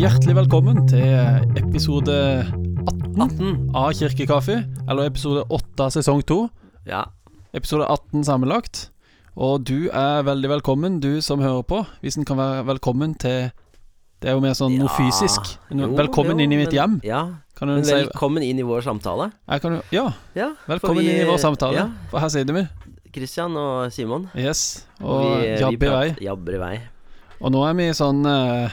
Hjertelig velkommen til episode 18 18. av Kirkekaffe. Eller episode 8 av sesong 2. Ja. Episode 18 sammenlagt. Og du er veldig velkommen, du som hører på. Hvis en kan være velkommen til Det er jo mer sånn noe Ja, fysisk. jo, velkommen jo, inn i mitt hjem. Ja. Kan du Men si velkommen inn i vår samtale. kan Ja, Ja. velkommen vi- inn i vår samtale. For her sitter vi. Kristian og Simon. Yes. Og og vi jabber i vei. Jabber i vei. Og nå er vi sånn uh,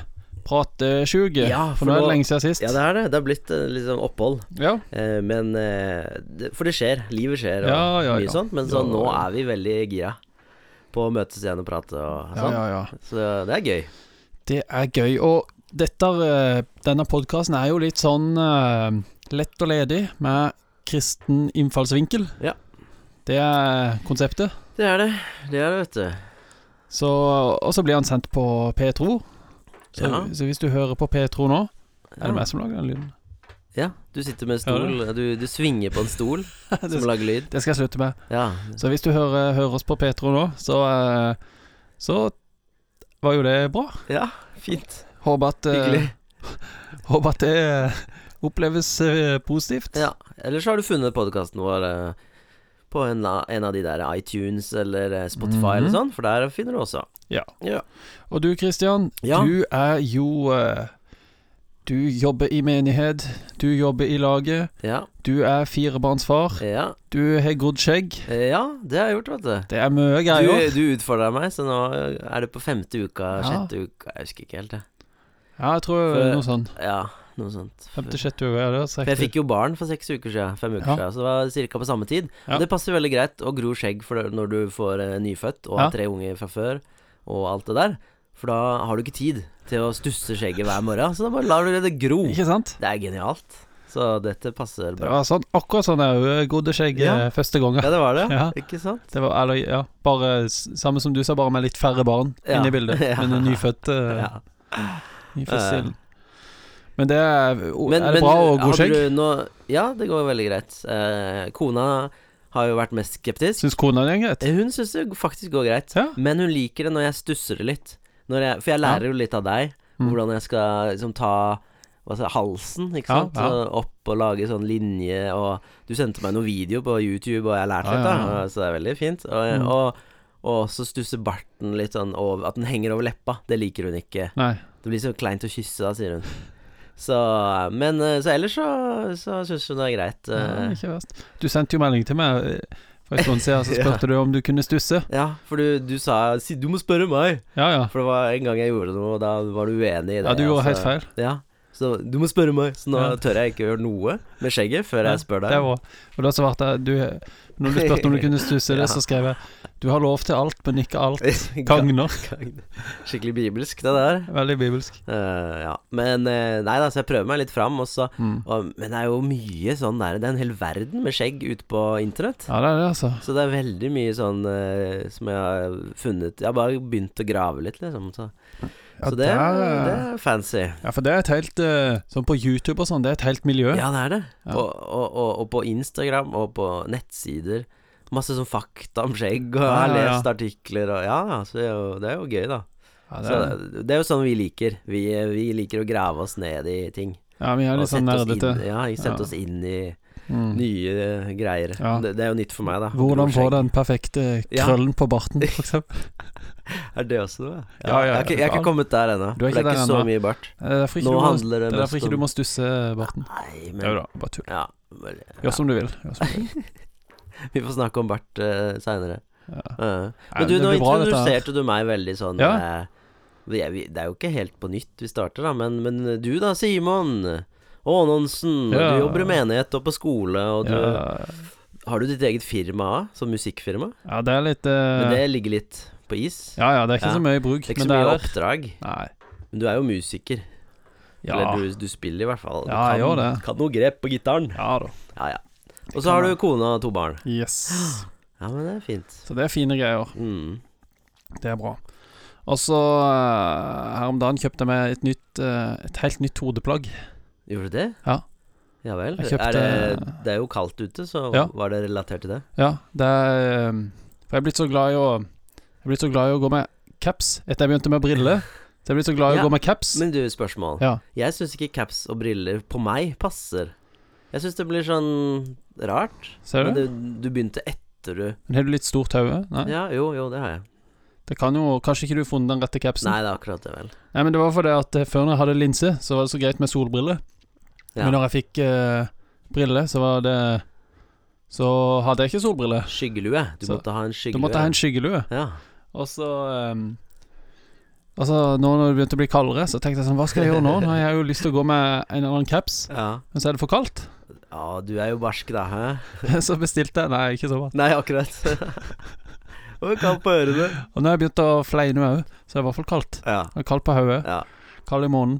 pratesjuke. Ja, for for nå er det lenge siden sist. Ja, det er det. Det har blitt eh, litt sånn opphold. Ja. Eh, men eh, det, For det skjer. Livet skjer og Ja, ja, mye ja. sånt. Men så Ja, nå ja. er vi veldig gira på å møtes igjen og prate og ja, sånn. ja, ja. Så det er gøy. Det er gøy. Og dette, eh, denne podkasten er jo litt sånn uh, lett og ledig med kristen innfallsvinkel. Ja. Det er konseptet. Det er det. Det er det, vet du. Så, og så blir han sendt på P2. Så, Ja. så hvis du hører på P2 nå Er det Ja. meg som lager den lyden? ja. Du sitter med stol. Du, du svinger på en stol som det, lager lyd. det skal jeg slutte med. Ja. Så hvis du hører, hører oss på P2 nå, så eh, Så var jo det bra. ja. Fint. Håper at, eh, Hyggelig. håper at det eh, oppleves positivt. Ja, eller så har du funnet podkasten vår på en, en av de der iTunes eller eh, Spotify eller Mhm. sånn, for der finner du også. Ja. Ja. Og du Kristian, Ja. du er jo eh, Du jobber i menighet, du jobber i laget, Ja. du er firebarnsfar, Ja, du har grodd skjegg. Eh, ja det har jeg gjort, vet du. Det er mye Du, greier. du utfordra meg, så nå er det på femte uka, sjette uka Jeg husker ikke helt, jeg. Ja, jeg tror For- noe sånn. Ja, noe sånt. Femte-sjette uke er. For jeg fikk jo barn for seks uker siden, fem uker Ja. siden, så det var ca. på samme tid. Ja. Det passer veldig greit å gro skjegg når du får eh, nyfødt og Ja. har tre unger fra før, og alt det der. For da har du ikke tid til å stusse skjegget hver morgen, så da bare lar du det gro. Ikke sant? Det er genialt. Så dette passer Det bra. var sånn, akkurat sånn jeg grodde skjegg Ja. første gangen. Ja, det var det. Ja. Ikke sant? Det var, eller, ja, bare samme som du sa, bare med litt færre barn Ja. inne i bildet. Ja. Men en nyfødt uh, Ja. Nyfødt. Men det er, Men, er det men bra å gro skjegg? Ja, det går veldig greit. Eh, kona har jo vært mest skeptisk. Syns kona det er greit? Eh, Hun syns det faktisk går greit. Ja. Men hun liker det når jeg stusser det litt. Jeg, for jeg lærer jo litt av deg. Mm. Hvordan jeg skal liksom ta skal halsen, ikke sant. ja. ja. opp og lage sånn linje og Du sendte meg noen video på YouTube, og jeg har lært Ja, litt, da. Så det er veldig fint. Og, Mm. og, og så stusser barten litt sånn over At den henger over leppa. Det liker hun ikke. Nei. Det blir så kleint å kysse da, sier hun. Så Men eh, så ellers så, så syns hun det er greit. Ja, eh. ikke verst. Du sendte jo melding til meg eh, for en stund siden, så Ja. du om du kunne stusse. Ja, for du, du sa si, 'du må spørre meg'. Ja, ja. For det var en gang jeg gjorde noe, og da var du uenig i det. Ja, du gjorde helt altså. feil. Ja, så du må spørre meg. Så nå tør jeg ikke gjøre noe med skjegget før jeg spør deg. Det var Og da svarte jeg du, Når du spurte om du kunne stusse det, Ja. så skrev jeg Du har lov til alt, men ikke alt. Gagner. Skikkelig bibelsk, det der. Veldig bibelsk. Uh, ja. Men uh, nei da, så jeg prøver meg litt fram. også, Mm. og, men det er jo mye sånn der Det er en hel verden med skjegg ute på internett. Ja, det er det, altså. Så det er veldig mye sånn uh, som jeg har funnet Jeg har bare begynt å grave litt, liksom. Så, Ja, så det, der, det eh, er fancy. ja, for det er et helt eh, Sånn på YouTube og sånn, det er et helt miljø. Ja, det er det. Ja. Og, og, og, og på Instagram og på nettsider. Masse sånn fakta om skjegg, og jeg har Ja, ja, ja. lest artikler og Ja, ja, så det er jo, det er jo gøy, da. Ja, det Så er, det er jo sånn vi liker. Vi, vi liker å grave oss ned i ting. ja vi er litt sånn nerdete. ja, sette Ja. oss inn i Mm. nye greier. Ja. Det, det er jo nytt for meg, da. Hvordan få den perfekte Ja. krøllen på barten, eksempel. Er det også noe? Ja, ja, jeg, har ikke, jeg har ikke kommet der ennå. Du For det er ikke der så ennå. mye bart. Det er derfor Nå må, handler det det er derfor ikke du må stusse barten. Nei, Jo men da, bare tull. Ja, vel, Gjør som du vil. Som du vil. vi får snakke om bart uh, seinere. Ja. Uh. Men du, nå introduserte du meg veldig sånn Ja. uh, vi er, Det er jo ikke helt på nytt vi starter, da, men, men du da, Simon Aanonsen. Ja. Du jobber i menighet og på skole, og du Ja, Har du ditt eget firma òg, som musikkfirma? ja, det er litt uh... Men det ligger litt på is. Ja ja, det er ikke så mye bruk, Det er ikke men så mye er der. oppdrag. Nei. Men du er jo musiker. Ja. Eller du, du spiller i hvert fall. Du Ja, jeg kan, gjør det. kan noe grep på gitaren. ja da. Ja, ja. Og så har du kone og to barn. Yes. Ja, men det er fint. Så det er fine greier. Mm. Det er bra. Og så eh, her om dagen kjøpte jeg meg et nytt eh, Et helt nytt hodeplagg. Gjorde du det? Ja. Ja vel. Kjøpte- er det, det er jo kaldt ute, så Ja. var det relatert til det? Ja, det er eh, For jeg er blitt så glad i å Jeg er blitt så glad i å gå med caps etter jeg begynte med briller. Så jeg blitt så glad i Ja, å gå med caps. Men du, spørsmål. Ja. Jeg syns ikke caps og briller på meg passer. Jeg syns det blir sånn rart. Ser Men du? du, du begynte etter du Men har du litt stort hode? Nei. Ja, jo, jo, det har jeg. Det kan jo Kanskje ikke du har funnet den rette capsen? Nei, det er akkurat det, vel. Nei, men det var fordi at eh, før når jeg hadde linse, så var det så greit med solbriller. Ja. Men når jeg fikk eh, briller, så var det Så hadde jeg ikke solbriller. Skyggelue. Du Så- måtte ha en skyggelue. Du måtte ha en skyggelue. Ja. Og så um, Altså, nå når det begynte å bli kaldere, så tenkte jeg sånn Hva skal jeg gjøre nå? Nå har jeg jo lyst til å gå med en eller annen caps, ja. men så er det for kaldt. Ja, du er jo barsk, da, hæ? Så bestilte jeg Nei, ikke så bra. Nei, akkurat. Og kaldt på ørene. Og nå har jeg begynt å fleine òg, så det er i hvert fall kaldt. Ja. Det er kaldt på hodet, ja. kald i månen.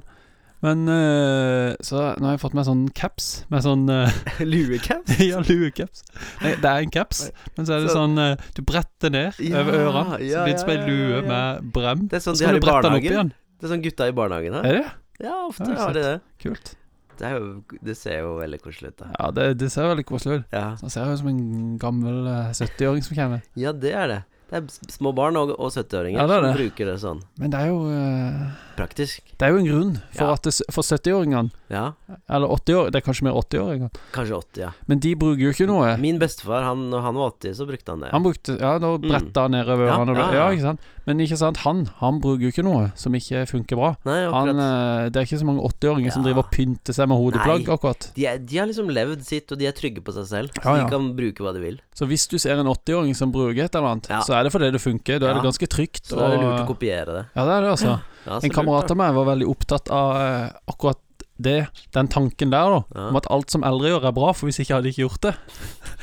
Men eh, Så nå har jeg fått meg sånn caps med sånn eh, Luecaps? Ja, luecaps. Nei, det er en caps, men så er det Så- sånn eh, Du bretter ned Ja, over øra, så ja, blir det som ei ja, ja, lue ja, ja. med brem. Det er sånn Så de har i barnehagen. Det er sånn gutta i barnehagen har. Er det? Ja, ofte Ja, har de det. Kult. Det, jo, det ser jo veldig koselig ut, da. Ja, det, det ser veldig koselig ut. Ja. Han ser jo ut som en gammel eh, 70-åring som kommer. ja, det er det. Det er små barn og, og 70-åringer Ja, som bruker det sånn. Men det er jo uh, Praktisk. Det er jo en grunn for Ja. at det, For 70-åringene, Ja, eller 80-år, det er kanskje mer 80-åringer, kanskje 80, ja. men de bruker jo ikke noe. Min bestefar, han, når han var 80, så brukte han det. Han brukte Ja, da bretta han nedover Ja, ørene. og ja, Ja, ja. ikke sant. Men ikke sant, han Han bruker jo ikke noe som ikke funker bra. Nei, Han, eh, det er ikke så mange 80-åringer som driver og pynter seg med hodeplagg, Nei. akkurat. De, er, de har liksom levd sitt, og de er trygge på seg selv. Så Ja, ja. de kan bruke hva de vil. Så hvis du ser en 80-åring som bruker et eller annet, Ja. Så er det fordi det funker. Da er det ganske trygt. Så da er det lurt å kopiere det. Ja, det er det, altså. En kamerat av meg var veldig opptatt av eh, akkurat det, den tanken der, da. Ja. Om at alt som eldre gjør, er bra, for hvis ikke hadde de ikke gjort det.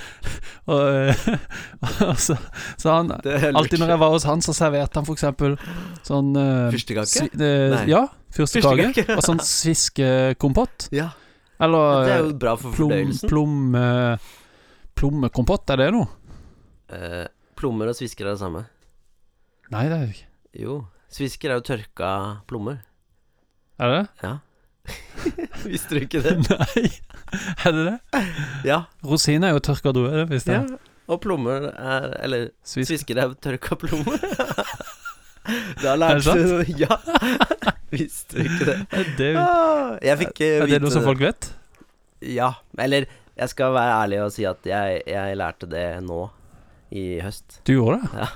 og, eh, og så, så han. Alltid når jeg var hos han, så serverte han eksempel sånn uh, Fyrstekake? eh, Nei. Ja, fyrstekake. Og sånn sviskekompott. Ja, Eller det er eh, jo bra for plom, plom, eh, plommekompott, er det noe? Eh, plommer og svisker er det samme. Nei, det er det ikke. Jo. Svisker er jo tørka plommer. Er det det? Ja. Visste du ikke det? Nei, er det det? Ja. Rosin er jo tørka druer, det visste ja. Og plommer er Eller Svisk. svisker er tørka plommer. Da lærte det du Ja. Visste du ikke det? Er det, Ah, jeg fikk eh, er det noe som folk vet? Ja. Eller jeg skal være ærlig og si at jeg, jeg lærte det nå i høst. Du gjorde det? Ja.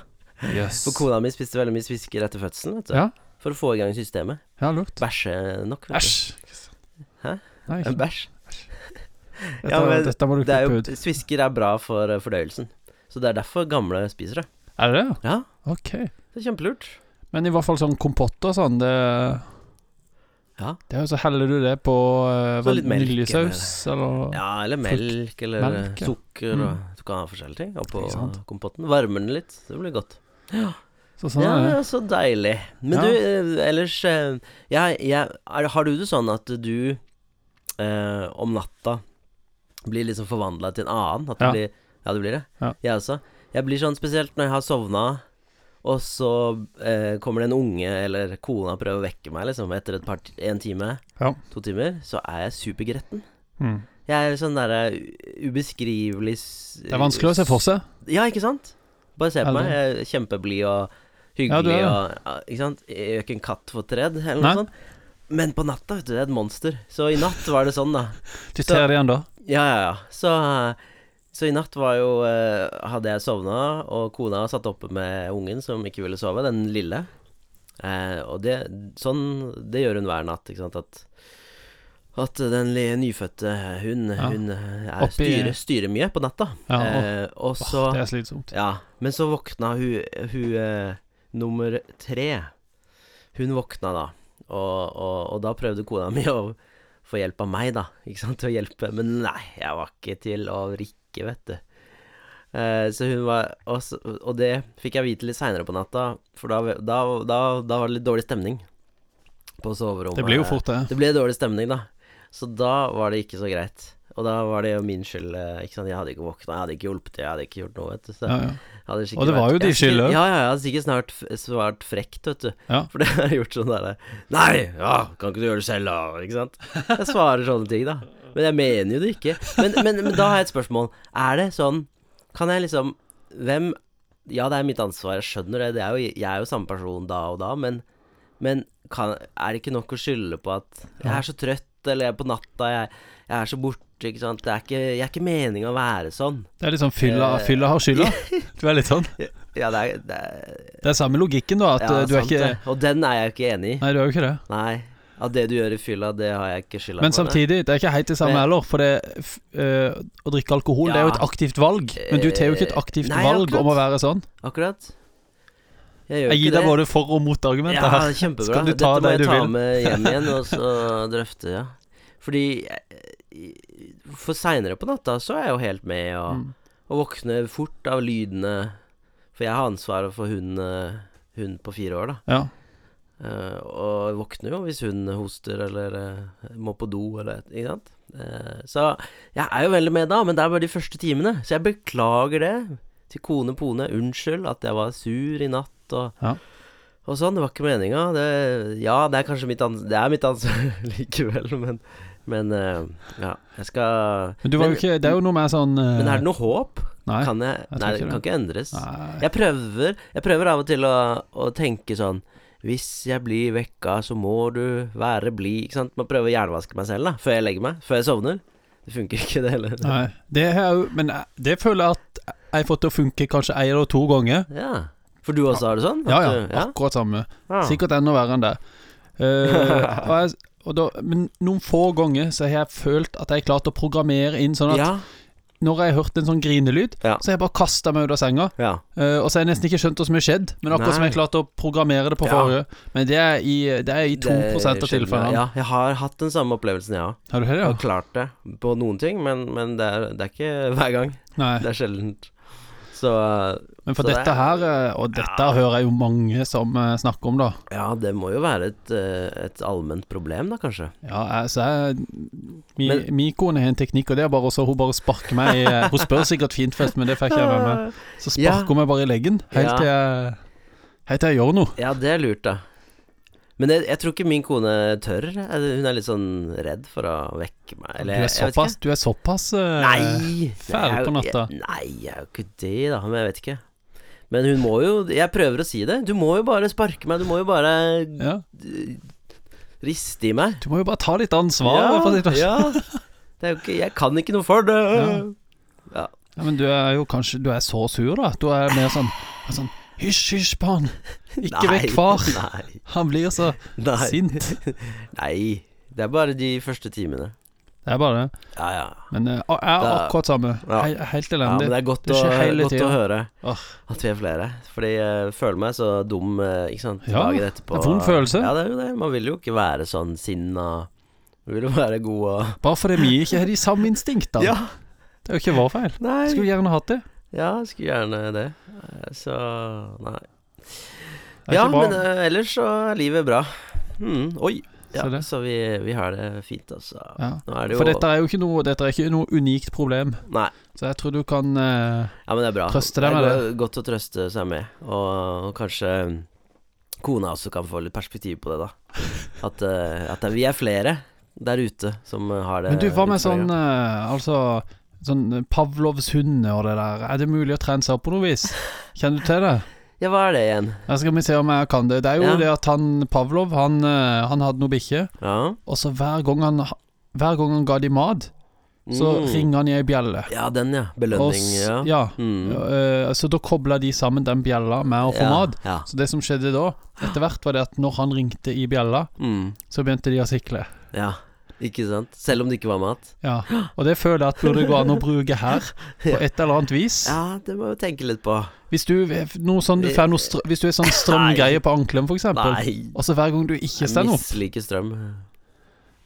Yes. For kona mi spiste veldig mye svisker etter fødselen, vet du. Ja, For å få i gang systemet. ja lurt. Bæsje nok. Æsj. Hæ? Nei, En bæsj. Dette, Ja, men dette må du Det klippe ut. svisker er bra for eh, fordøyelsen. Så det er derfor gamle spiser det. Er det det? Ja, Ok. det er kjempelurt. Men i hvert fall sånn kompott og sånn, det Ja. Det er jo så heller du det på uh, Så vaniljesaus, eller Ja, eller melk, eller Melk, ja. sukker Mm. og Du kan ha forskjellige ting oppå kompotten. Varmer den litt, det blir godt. Så sånn ja, det. så deilig. Men Ja. du, eh, ellers eh, jeg, Har du det sånn at du eh, om natta blir liksom forvandla til en annen? At du Ja. blir Ja, du blir det? Ja. Jeg også. Jeg blir sånn spesielt når jeg har sovna, og så eh, kommer det en unge eller kona og prøver å vekke meg, liksom, etter et par en time, Ja. to timer, så er jeg supergretten. Mm. Jeg er sånn derre ubeskrivelig Det er vanskelig å se for seg. Ja, ikke sant? Bare se på meg. Jeg er kjempeblid og Ja, du hyggelig det. og Ikke sant? Jeg gjør ikke en katt for tredd, eller Nei. noe sånt. Men på natta, vet du, det er et monster. Så i natt var det sånn, da. Du ser det igjen da. Ja, ja, ja. Så, så i natt var jo eh, Hadde jeg sovna, og kona satt oppe med ungen som ikke ville sove, den lille. Eh, og det Sånn Det gjør hun hver natt, ikke sant. At at den nyfødte hun, Ja. hun er, Oppi- styrer, styrer mye på natta. Ja, og- eh, og Åh, så det er slitsomt. Ja, men så våkna hun, hun eh, nummer tre. Hun våkna da, og, og, og da prøvde kona mi å få hjelp av meg, da. Ikke sant, til å hjelpe. Men nei, jeg var ikke til å rikke, vet du. Eh, så hun var også, og det fikk jeg vite litt seinere på natta, for da, da, da, da var det litt dårlig stemning på soverommet. Det ble jo fort det. Det ble dårlig stemning, da. Så da var det ikke så greit. Og da var det jo min skyld. eh, Ikke sant? Jeg hadde ikke våkna, jeg hadde ikke hjulpet til, jeg hadde ikke gjort noe, vet du. Så Ja, ja. Og det var jo jeg skyld òg. Ja, ja, jeg hadde sikkert snart svart frekt, vet du. Ja. For det har jeg gjort sånn derre Nei, ja, kan ikke du gjøre det selv, da? Ikke sant? Jeg svarer sånne ting, da. Men jeg mener jo det ikke. Men, men, men da har jeg et spørsmål. Er det sånn Kan jeg liksom Hvem Ja, det er mitt ansvar, jeg skjønner det. det er jo, jeg er jo samme person da og da, men Men kan, er det ikke nok å skylde på at jeg er så trøtt, eller jeg er på natta, jeg, jeg er så borte, ikke sant. Det er ikke, jeg er ikke meninga å være sånn. Det er litt sånn fylla, uh, fylla har skylda. Du er litt sånn. Ja, det er, det er Det er samme logikken, da. At ja, eh, du er sant ikke det. Og den er jeg ikke enig i. Nei, du er jo ikke det. Nei. At det du gjør i fylla, det har jeg ikke skylda Men for. nei. samtidig, det er ikke helt det samme Men- heller. For det, eh, å drikke alkohol, det er jo et aktivt valg. Men du tar jo ikke et aktivt Nei, valg akkurat. om å være sånn. Akkurat. Jeg Jeg gir deg både for- og motargumenter Ja, her. kjempebra. Skal du ta Dette må det jeg ta med hjem igjen og så drøfte, ja. Fordi eh, For seinere på natta så er jeg jo helt med og, Mm. og våkner fort av lydene. For jeg har ansvaret for hun, eh, hun på fire år, da. Ja. Uh, og våkner jo hvis hun hoster eller uh, må på do eller Ikke sant. Uh, så jeg er jo veldig med da, men det er bare de første timene. Så jeg beklager det til kone Pone. Unnskyld at jeg var sur i natt og, Ja. og sånn. Det var ikke meninga. Det, ja, det er kanskje mitt ansvar Det er mitt ansvar likevel, men men eh, ja, jeg skal Men du var jo ikke Det er jo noe med sånn eh, Men er det noe håp? Nei. Kan jeg, jeg nei, det kan ikke endres. Nei. Jeg prøver Jeg prøver av og til å, å tenke sånn Hvis jeg blir vekka, så må du være blid. Ikke sant? Man prøver å hjernevaske meg selv da før jeg legger meg. Før jeg sovner. Det funker ikke, det heller. Nei. Det jo Men eh, det føler jeg at jeg har fått til å funke kanskje én eller to ganger. Ja. For du også har det sånn? Ja, ja. ja? Akkurat samme. Ja. Sikkert enda verre enn det. Uh, og jeg, da, men noen få ganger så har jeg følt at jeg har klart å programmere inn sånn at Ja. når jeg har hørt en sånn grinelyd, Ja. så har jeg bare kasta meg ut av senga. ja. Uh, og så har jeg nesten ikke skjønt hva som har skjedd, men akkurat som jeg Nei. klarte å programmere det på Ja. forrige. Men det er i, det er i 2 Det av tilfellene. Ja, jeg har hatt den samme opplevelsen, jeg. Har du det, ja? Og klart det på noen ting, men, men det, er, det er ikke hver gang. Nei. Det er sjeldent. Så Men for så dette det, her, eh, og dette Ja. hører jeg jo mange som eh, snakker om, da. ja, det må jo være et, eh, et allment problem, da, kanskje. Ja, altså jeg mi, Men- Min kone har en teknikk, og det er bare også Hun bare sparker meg i Hun spør sikkert fint først, men det fikk jeg med meg. Så sparker hun meg bare i leggen helt Ja. til jeg Helt til jeg gjør noe. Ja, det er lurt, da. Men jeg, jeg tror ikke min kone tør. Hun er litt sånn redd for å vekke meg. Eller, du, er såpass, du er såpass uh, Nei! fæl på natta. Jeg, nei, jeg er jo ikke det, da. Men jeg vet ikke. Men hun må jo Jeg prøver å si det. Du må jo bare sparke meg. Du må jo bare ja. riste i meg. Du må jo bare ta litt ansvar Ja, ja. Ikke Jeg kan ikke noe for det. Ja. Ja, men du er jo kanskje Du er så sur, da. Du er mer sånn, sånn Hysj, hysj på han. Ikke Nei, vekk far. Nei. Han blir så nei. sint. Nei. Det er bare de første timene. Det er bare det. Ja, ja. Men eh, jeg er Da- akkurat samme. Ja. He helt Ja, men elendig. det er godt, Det å, godt å høre oh. at vi er flere. Fordi jeg føler meg så dum, eh, ikke sant. Ja, Dagen etterpå. er vond følelse. Ja, det er jo det. Man vil jo ikke være sånn sinna. Man vil jo være god og Bare fordi vi ikke har de samme instinktene. Ja. Det er jo ikke vår feil. Nei. Skulle gjerne hatt det. Ja, skulle gjerne det. Eh, Så Nei. Er Ja, men uh, ellers så er livet bra. Mm, oi. Ja, så, så vi, vi har det fint, altså. Ja. Det jo For dette er jo ikke noe Dette er ikke noe unikt problem. Nei. Så jeg tror du kan uh, Ja, men det er bra. Trøste deg med det. er godt å trøste seg med. Og, og kanskje kona også kan få litt perspektiv på det, da. At, uh, at vi er flere der ute som har det Men du, hva med sånn eh, Altså Sånn Pavlovs hund og det der. Er det mulig å trene seg opp på noe vis? Kjenner du til det? Ja, hva er det igjen? Ja, skal vi se om jeg kan det. Det er jo Ja. det at han Pavlov, han, eh, han hadde noe bikkje, Ja. og så hver gang han Hver gang han ga de mat, så Mm. ringer han i ei bjelle. Ja, den, ja. Belønning, så, ja. ja. Mm. Uh, så da kobla de sammen den bjella med å få ja. mat. Ja. Så det som skjedde da, etter hvert, var det at når han ringte i bjella, Mm. så begynte de å sikle. ja. Ikke sant? Selv om det ikke var mat. Ja. Og det føler jeg at burde gå an å bruke her, på et eller annet vis. Ja, det må vi tenke litt på. Hvis du, noe sånn, du får noe strø, Hvis du er sånn strømgreie på ankelen, for eksempel, og så hver gang du ikke Jeg står opp misliker strøm.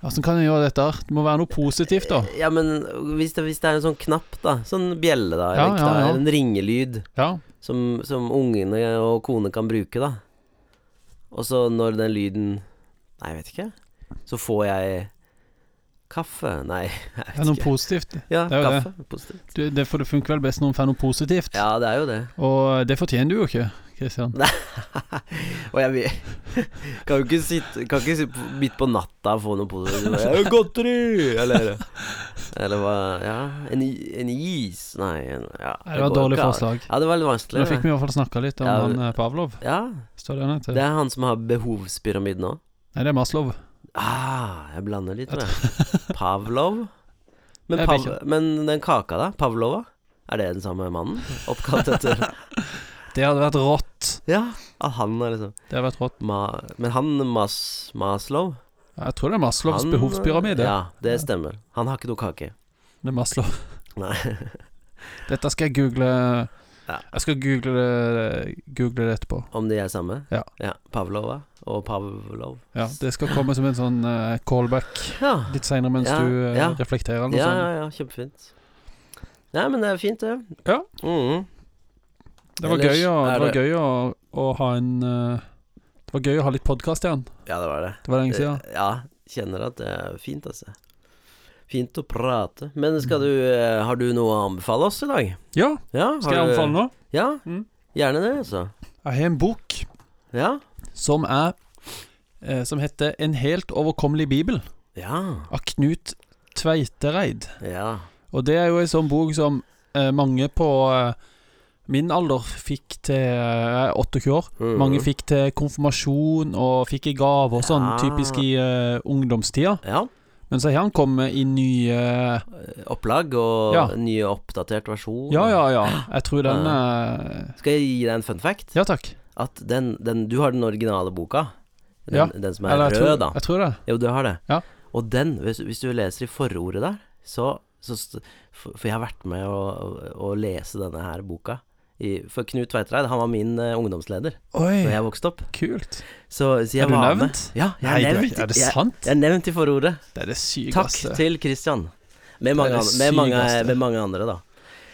Hvordan kan jeg gjøre dette? Det må være noe positivt, da. Ja, men hvis det, hvis det er en sånn knapp, da. Sånn bjelle, da. Ja, ja, ja. eller en ringelyd. Ja. Som, som ungene og kone kan bruke, da. Og så når den lyden Nei, jeg vet ikke. Så får jeg kaffe Nei, jeg Det er noe positivt. Ja, det kaffe. Positivt. Du, det, for det funker vel best når man får noe positivt. Ja, det er jo det. Og det fortjener du jo ikke, Kristian. Og jeg Kan jo ikke sitte Kan ikke sitte midt på natta og få noe positivt. «Ja, Godteri! Eller Eller hva Ja, en, en is Nei, en, ja, det var et dårlig ikke forslag. Ja, det var litt vanskelig. Nå fikk vi i hvert fall snakka litt om Ja, han eh, Pavlov. Ja, det det er han som har behovspyramiden òg. Nei, det er Maslow. Ah, jeg blander litt med. Pavlov? Men, Jeg Pav ikke. men den kaka, da? Pavlova? Er det den samme mannen? Oppkalt etter Det hadde vært rått. Ja, at han er liksom Det hadde vært rått. Ma Men han Mas Maslow Jeg tror det er Maslows han, behovspyramide. Ja, det stemmer. Han har ikke noe kake. Det er Maslow. Nei. Dette skal jeg google Ja. Jeg skal google det, google det etterpå. Om de er samme? Ja. Pavlova og Pavlov. Ja, Det skal komme som en sånn uh, callback Ja. litt seinere mens Ja, du uh, ja. reflekterer. Ja, ja, ja, kjempefint. Nei, men det er fint, det. Ja. Mhm. Det var Ellers gøy, å, det var det- gøy å, å ha en uh, Det var gøy å ha litt podkast igjen. Ja, det var det. Det var lenge siden. Ja, kjenner at det er fint, altså. Fint å prate. Men skal du eh, Har du noe å anbefale oss i dag? Ja, Ja, skal jeg anbefale nå? Ja, Mm. gjerne det, altså. Jeg har en bok Ja. som er eh, Som heter 'En helt overkommelig bibel' Ja. av Knut Tveitereid. Ja. Og det er jo en sånn bok som eh, mange på min alder fikk til Jeg er 28 år. Mm. Mange fikk til konfirmasjon og fikk i gave og sånn, Ja. typisk i uh, ungdomstida. Ja. Men så har han kommet i nye Opplag og Ja. nye oppdatert versjon. Ja, ja, ja. Jeg tror den eh, Skal jeg gi deg en fun fact? Ja takk. At den, den Du har den originale boka. Den, Ja. den som er Eller rød, tror, da. jeg tror det. Jo, du har det. Ja. Og den, hvis, hvis du leser i forordet der, så, så For jeg har vært med å, å lese denne her boka. I, for Knut Tveitreid, han var min uh, ungdomsleder Oi, da jeg vokste opp. kult. Så, så jeg Er du var nevnt? med. Ja, jeg er Nei, nevnt. er det sant? jeg er nevnt i forordet. Det er det Takk til Christian. Med mange, det andre, med, mange, med mange andre, da.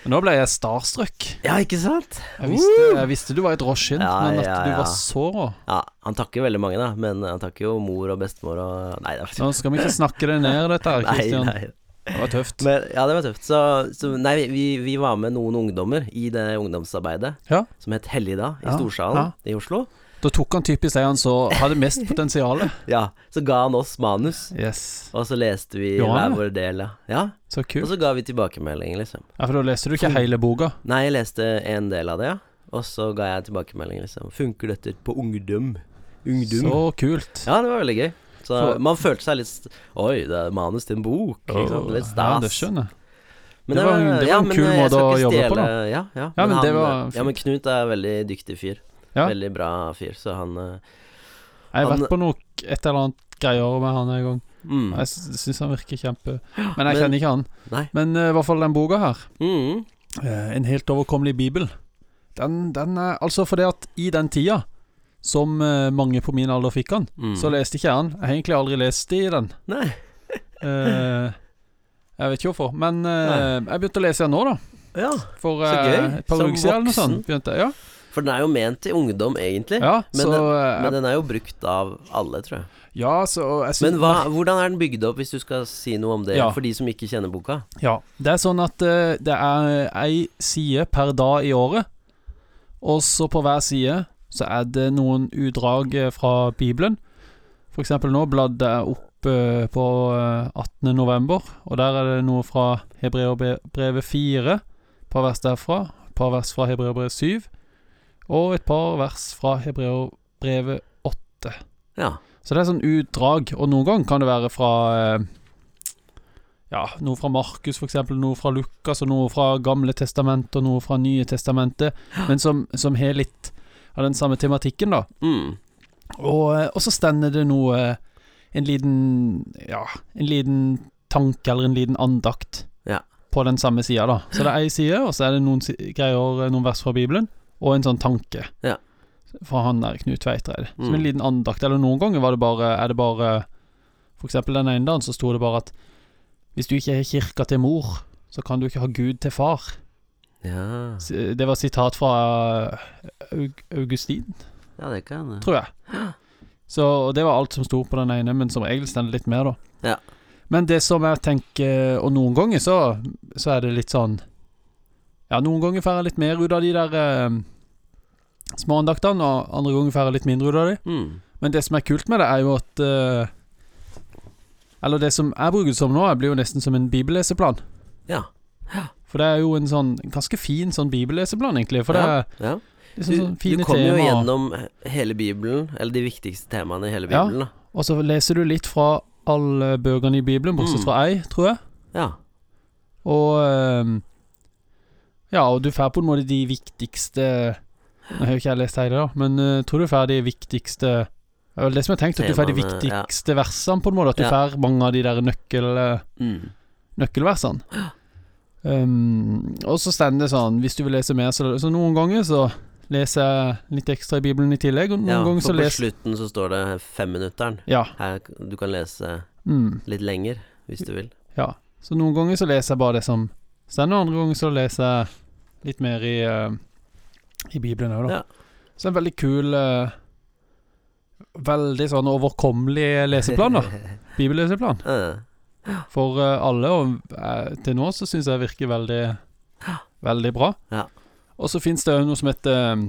Men nå ble jeg starstruck. Ja, ikke sant? Jeg visste, jeg visste du var et råskinn, Ja, men at ja, du var så rå. Ja, han takker veldig mange, da. Men han takker jo mor og bestemor og Nei, det var Nå skal vi ikke snakke det ned, dette her, Nei, nei. Det var tøft. Men, ja, det var tøft. Så, så nei, vi, vi var med noen ungdommer i det ungdomsarbeidet Ja. som het Helligdag i Ja, Storsalen i Oslo. Da tok han typisk det han så hadde mest potensial. Ja, så ga han oss manus, Yes. og så leste vi hver vår del, ja. ja. Så Og så ga vi tilbakemelding, liksom. Ja, For da leste du ikke hele boka? Nei, jeg leste en del av det, ja. Og så ga jeg tilbakemelding, liksom. Funker dette på ungdom? Ungdom. Så kult. Ja, det var veldig gøy. Så For- man følte seg litt Oi, det er manus til en bok. Sant? Litt Ja, det skjønner jeg. Men Det var en- det var en kul måte å jobbe på, da. Ja, ja. Ja, men det han, var ja, men Knut er en veldig dyktig fyr. Ja. Veldig bra fyr, så han eh, Jeg har vært på noe et eller annet greier med han en gang. mm, Jeg syns han virker kjempe Men jeg Men- kjenner ikke han. Nei. Men uh, i hvert fall den boka her, mm, Uh, En helt overkommelig bibel, den, den er Altså fordi at i den tida som eh, mange på min alder fikk han, mm. så leste ikke jeg den. Jeg har egentlig aldri lest i den. Nei. uh, jeg vet ikke hvorfor. Men uh, jeg begynte å lese den nå, da. Ja, For Så gøy. et par uker siden eller noe sånt. Begynte, ja. for den er jo ment til ungdom, egentlig. ja, Men så den- Men den er jo brukt av alle, tror jeg. Ja, så jeg synes, Men hva, hvordan er den bygd opp, hvis du skal si noe om det, Ja. for de som ikke kjenner boka? Ja. Det er sånn at uh, det er ei side per dag i året. Og så på hver side så er det noen utdrag eh, fra Bibelen. For eksempel nå bladde jeg opp eh, på eh, 18. november, og der er det noe fra Hebreerbrevet 4, et par vers derfra, et par vers fra Hebreerbrevet 7, og et par vers fra Hebreerbrevet 8. Ja. Så det er sånn utdrag, og noen ganger kan det være fra eh, Ja, noe fra Markus, eksempel, noe fra Lukas, og noe fra Gamle testamentet, og noe fra Nye testamentet, men som, som har litt av den samme tematikken, da. Mm. Og, eh, og så stender det noe eh, En liten Ja, en liten tanke eller en liten andakt Ja. på den samme sida, da. Så det er ei side, og så er det noen greier, eh, noen vers fra Bibelen, og en sånn tanke. Ja. Fra han der Knut Tveitreid. Som en Mm. liten andakt. Eller noen ganger var det bare Er det bare For eksempel den ene dagen så sto det bare at hvis du ikke har kirka til mor, så kan du ikke ha Gud til far. Ja. Det var sitat fra Aug Augustin, ja, det kan jeg. tror jeg. Så og det var alt som sto på den ene, men som regel står det litt mer, da. Ja. Men det som jeg tenker Og noen ganger så, så er det litt sånn Ja, noen ganger får jeg litt mer ut av de der eh, små andaktene, og andre ganger får jeg litt mindre ut av de. Mm. Men det som er kult med det, er jo at eh, Eller det som jeg bruker det som nå, blir jo nesten som en bibelleseplan. Ja. Ja. For det er jo en sånn ganske fin sånn bibelleseplan, egentlig. For det er ja. liksom sånn Du fine kommer jo gjennom hele Bibelen, eller de viktigste temaene i hele Ja. Bibelen, da. Og så leser du litt fra alle bøkene i Bibelen, bortsett Mm. fra ei, tror jeg. Ja. Og ehm, Ja, og du får på en måte de viktigste Nå har jo ikke jeg lest hele, da, men eh, tror du får de viktigste Det er det som jeg har tenkt, at du får de ja. viktigste versene, på en måte. At du Ja. får mange av de der nøkkel, Mm. nøkkelversene. Um, og så står det sånn, hvis du vil lese mer, så, så noen ganger så leser jeg litt ekstra i Bibelen i tillegg, og noen ja ganger så for på slutten så står det femminutteren. Ja. Her, du kan lese Mm, litt lenger, hvis du vil. ja. Så noen ganger så leser jeg bare det som står, og andre ganger så leser jeg litt mer i, uh, i Bibelen òg, da. Ja. Så en veldig kul uh, Veldig sånn overkommelig leseplan, da. Bibelleseplan. Eh, For eh, alle, og eh, til nå så syns jeg det virker veldig Veldig bra. Ja. Og så fins det òg noe som heter um,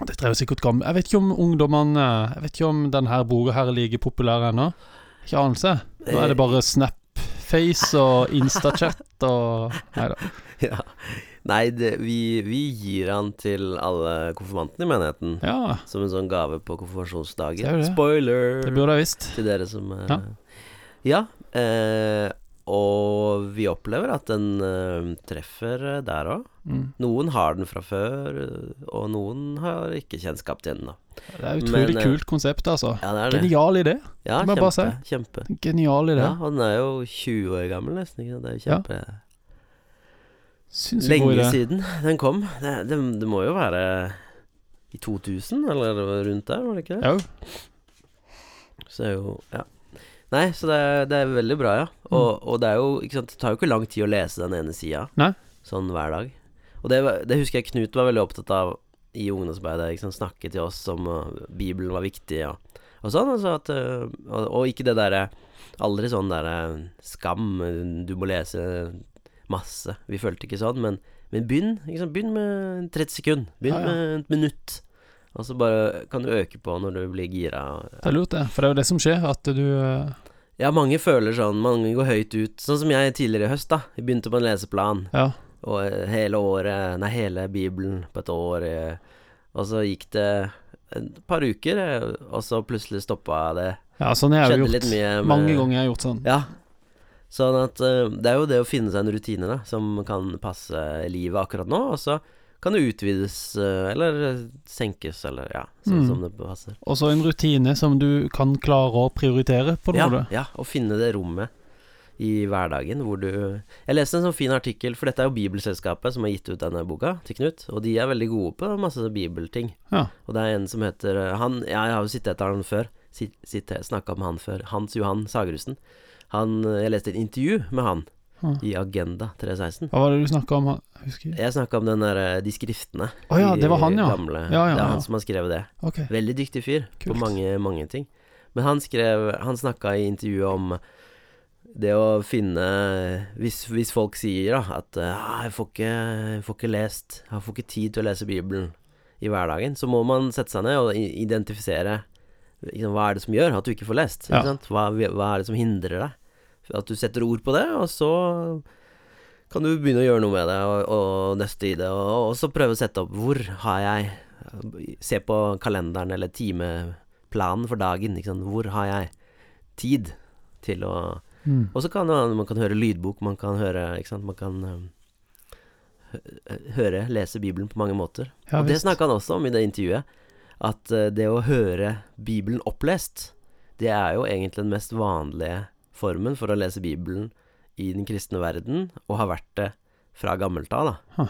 Dette er jo sikkert gammelt Jeg vet ikke om ungdommene Jeg vet ikke om denne boka her er like populær ennå. Ikke anelse. Nå er det bare Snapface og Instachat og Nei da. ja. Nei, det, vi, vi gir han til alle konfirmantene i menigheten. Ja, Som en sånn gave på konfirmasjonsdagen. det? Spoiler! det burde jeg visst. til dere som eh, Ja. Ja. Eh, og vi opplever at den eh, treffer eh, der òg. Mm. Noen har den fra før, eh, og noen har ikke kjennskap til den. da Det er utrolig Men, eh, kult konsept, altså. Ja, det det. Genial idé. Ja, må jeg bare si. kjempe. Genial idé. Ja, og den er jo 20 år gammel, nesten. Ikke? Det er jo kjempe ja. Lenge siden den kom. Det, det, det må jo være i 2000, eller rundt der, var det ikke det? Ja, Så er jo Ja. Nei, så det er, det er veldig bra, ja. Og, og det er jo ikke sant, Det tar jo ikke lang tid å lese den ene sida Nei. sånn hver dag. Og det, var- det husker jeg Knut var veldig opptatt av i ungdomsarbeidet. Ikke sant? Snakke til oss om uh, Bibelen var viktig og, og sånn. Altså at, uh, og, og ikke det derre Aldri sånn derre skam, uh, du må lese masse. Vi følte ikke sånn, men, men begynn. Ikke sant? Begynn med 30 sekunder. Begynn Ja, ja. med et minutt. Og så bare kan du øke på når du blir gira. det er lurt, det. For det er jo det som skjer, at du eh, Ja, mange føler sånn, mange går høyt ut. Sånn som jeg tidligere i høst, da. Jeg begynte på en leseplan, Ja. og eh, hele året Nei, hele Bibelen på et år. eh, Og så gikk det et par uker, og så plutselig stoppa det. ja, sånn jeg har Skjedde gjort. med Mange ganger jeg har gjort sånn. Ja. Sånn at det er jo det å finne seg en rutine, da, som kan passe livet akkurat nå. Og så kan det utvides, eh, eller eh, senkes, eller ja, sånn Mm. som det passer. Og så en rutine som du kan klare å prioritere, på en Ja, måte. ja, og finne det rommet i hverdagen hvor du Jeg leste en sånn fin artikkel, for dette er jo Bibelselskapet som har gitt ut denne boka til Knut, og de er veldig gode på masse bibelting. Ja. Og det er en som heter han, ja, Jeg har jo sittet etter han før, snakka med han før. Hans Johan Sagerussen. Han, jeg leste et intervju med han Ja. i Agenda 316. Hva var det du snakka om? Husker. Jeg snakka om den der, de skriftene. Å ja, det var han, ja. Gamle, Ja, ja, det er han som har skrevet det. Okay. Veldig dyktig fyr på mange, mange ting. Men han skrev Han snakka i intervjuet om det å finne Hvis, hvis folk sier da at ah, jeg, får ikke, jeg får ikke lest Jeg får ikke tid til å lese Bibelen i hverdagen, så må man sette seg ned og identifisere liksom, hva er det som gjør at du ikke får lest. Ikke Ja. sant? Hva, hva er det som hindrer deg? At du setter ord på det, og så kan du begynne å gjøre noe med det, og, og nøste i det, og, og så prøve å sette opp hvor har jeg Se på kalenderen eller timeplanen for dagen. Hvor har jeg tid til å Mm. Og så kan man, man kan høre lydbok, man kan høre man kan um, høre, lese Bibelen på mange måter. Ja, og det snakka han også om i det intervjuet. At eh, det å høre Bibelen opplest, det er jo egentlig den mest vanlige formen for å lese Bibelen i den kristne verden, og har vært det fra gammelt av, da.